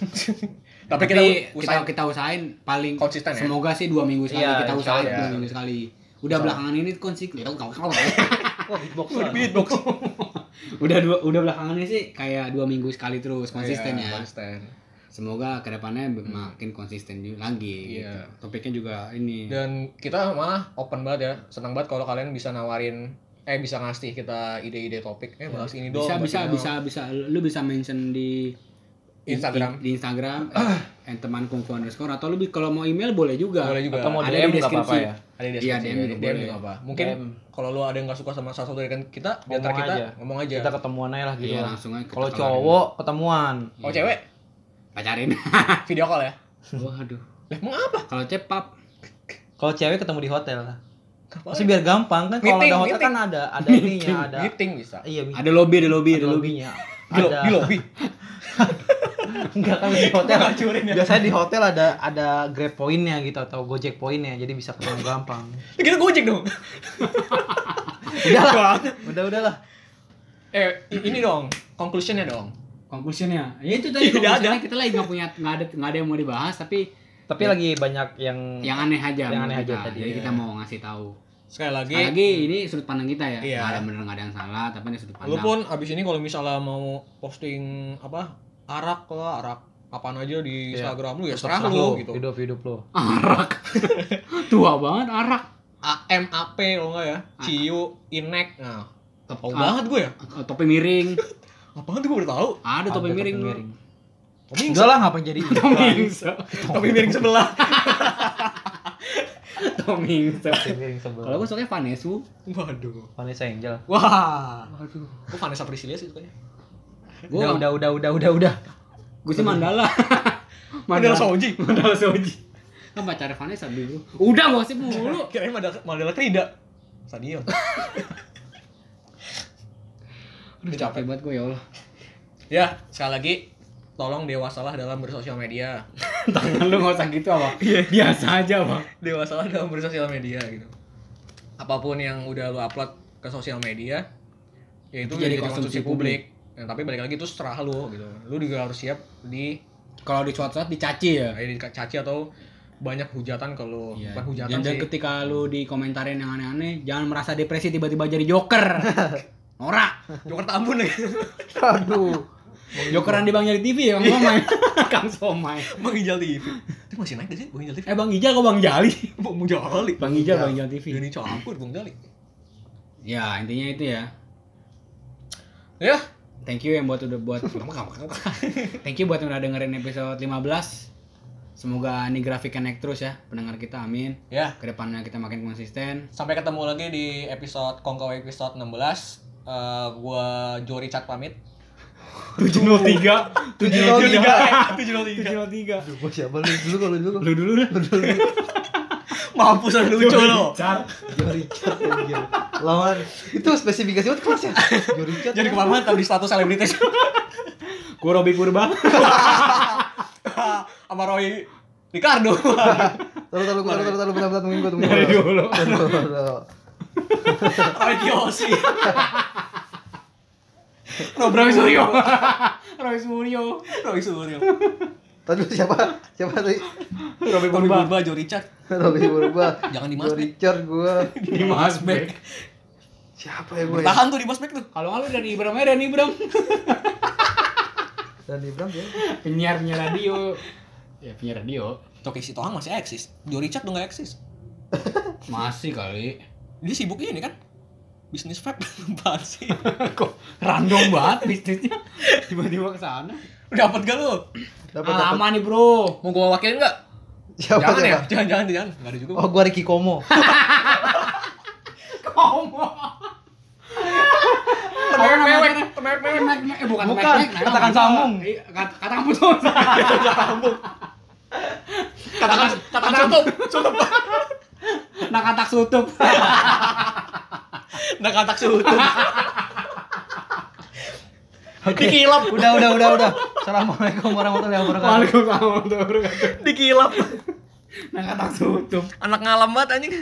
Tapi, Tapi, kita kita, usahain kita usahain paling Konsisten ya? Semoga sih dua minggu sekali Iya, kita usahain Allah. dua minggu sekali. Udah belakangan ini konsisten. Wah, beatbox. beatbox. udah dua udah belakangan ini sih kayak dua minggu sekali terus konsisten Iya, ya. Konsisten. Semoga ke depannya makin konsisten juga lagi. Iya. Gitu. Topiknya juga ini. Dan kita malah open banget ya. Senang banget kalau kalian bisa nawarin eh bisa ngasih kita ide-ide topik. Eh bahas ini dong. bisa bahas bisa ini dong. bisa bisa lu bisa mention di Instagram. di, di Instagram eh, teman kungfu underscore atau lu bi- kalau mau email boleh juga Boleh juga. Atau mau Ada DM di nggak apa-apa deskripsi. ya. Ada di Iya, deskripsi, DM ya, juga DM boleh. juga apa. Mungkin DM. kalau lu ada yang nggak suka sama salah satu dari kan kita, di antara Ngomong kita aja. ngomong aja. Kita ketemuan aja lah gitu. Iya, langsung aja Kalau cowok ketemuan. Oh cewek, pacarin video call ya. waduh Lah mau apa? kalau cepap Kalau cewek ketemu di hotel lah. Masih biar gampang kan kalau Meeting, ada hotel meeting. kan ada ada ininya, ada Meeting bisa. iya meeting. ada lobby ada lobby ada ada lobby lobbynya. Di, Ada di lobby. enggak kan di hotel. Ya. Biasanya di hotel ada ada Grab poinnya gitu atau Gojek poinnya jadi bisa ketemu gampang. Kita gojek dong. Udah lah. Udah udah lah. Eh ini dong, conclusionnya dong. Conclusionnya ya itu tadi Tidak conclusionnya ada. kita lagi nggak punya nggak ada nggak ada yang mau dibahas tapi Tapi lagi banyak yang yang aneh aja Yang aneh aja tadi, jadi ya. kita mau ngasih tahu Sekali lagi, Sekali lagi ini sudut pandang kita ya Iya. nggak ada bener nggak ada yang salah tapi ini sudut pandang lu pun abis ini kalau misalnya mau posting apa arak lah, arak apaan aja di Iya. Instagram lu ya serah lu gitu. Hidup hidup lo. arak tua banget arak AMAP kalau enggak ya, Ciu, Inek. Nah, ah, banget gue ya. topi miring Apaan tuh gue udah tahu. ada topi miring dulu. Topi Enggak lah ngapain jadi Tomingso topi miring sebelah. Tomingso Topi miring sebelah. kalau gue sukanya Vanesu Waduh. Vanessa Angel. Wah. Waduh. Gue Vanessa Priscilia sih sukanya. Udah udah udah udah udah udah. gue sih Mandala Mandala Soji. Mandala Soji kan pacarnya Vanessa dulu udah gosip mulu Kirain Mandala, Mandala Krida. Stadion. Udah capek banget gue ya Allah ya, sekali lagi tolong dewasalah dalam bersosial media. Tangan lu gak usah gitu apa Biasa aja bang Dewasalah dalam bersosial media gitu. Apa pun yang udah lu upload ke sosial media, ya itu jadi jadi konsumsi konsumsi publik. Nah, tapi balik lagi itu serah lu gitu. Lu juga harus siap di Kalau di suatu saat dicaci ya kayak dicaci atau banyak hujatan kalau Iya. bukan hujatan Dan, dan sih. ketika lu dikomentarin yang aneh-aneh Jangan merasa depresi tiba-tiba jadi joker Norak Joker Tambun lagi. Aduh. Jokeran di Bang Jali TV ya Bang Somai Kang Somai Bang Ijal TV. Itu masih naik gak sih Bang Ijal TV? Eh Bang Ijal kok Bang Jali Bang Jali. Bang Ijal Bang Ijal TV Ini campur Bang Jali. Ya intinya itu ya Ya. Thank you yang buat udah buat Thank you buat yang udah dengerin episode 15 Semoga ini grafiknya naik terus ya pendengar kita amin Ya. Ke depannya kita makin konsisten Sampai ketemu lagi di episode Kongko episode 16. Eh gua Jori Chat pamit. 703 703. 703 Aduh, gua siapa lu dulu kalau dulu. Lu dulu dah Mampus lu lucu lo. Richard anjir. Lawan itu spesifikasi buat kelas ya. Joe Richard. Jadi ke mana di status selebritis. Gue Robi Purba Sama Roy Ricardo. Taruh taruh taruh taruh taruh bentar bentar tungguin gua tungguin. Gua. dulu. Roy Kiyoshi. Robi Suryo Robi Suryo Roy Suryo. Tadi siapa? Siapa tadi? Robi Roy Purba Purba, Joe Richard. Robi Purba. Jangan di Joe Mas Beck. Richard gua. di Masbek Siapa ya gue? Tahan tuh di Mas Beck tuh. kalau nggak lu dari Ibram aja dari Ibram Dan Ibram ya. penyiar penyiar radio ya penyiar radio Toki si Tohang masih eksis. Joe Richard udah gak eksis. masih kali Dia sibuk ini kan. Bisnis vape apaan sih? kok random banget bisnisnya tiba-tiba ke sana Dapat gak lu? Dapat dapat. lama nih bro Mau gua wakilin gak? Siapa jangan ya, jangan jangan jangan. Enggak ada juga. Oh, gua Ricky Komo. Komo Mewek, mewek, mewek, mewek. Eh bukan Bukan, katakan sambung. Iya, kat- Katakan putus. Katakan, katakan tutup, tutup. Nah katak sutup. Nah katak tutup. Oke. Dikilap. Udah, udah, udah, udah. Assalamualaikum warahmatullahi wabarakatuh. Waalaikumsalam warahmatullahi wabarakatuh. Dikilap. Nah kata tutup. Anak ngalam banget anjing.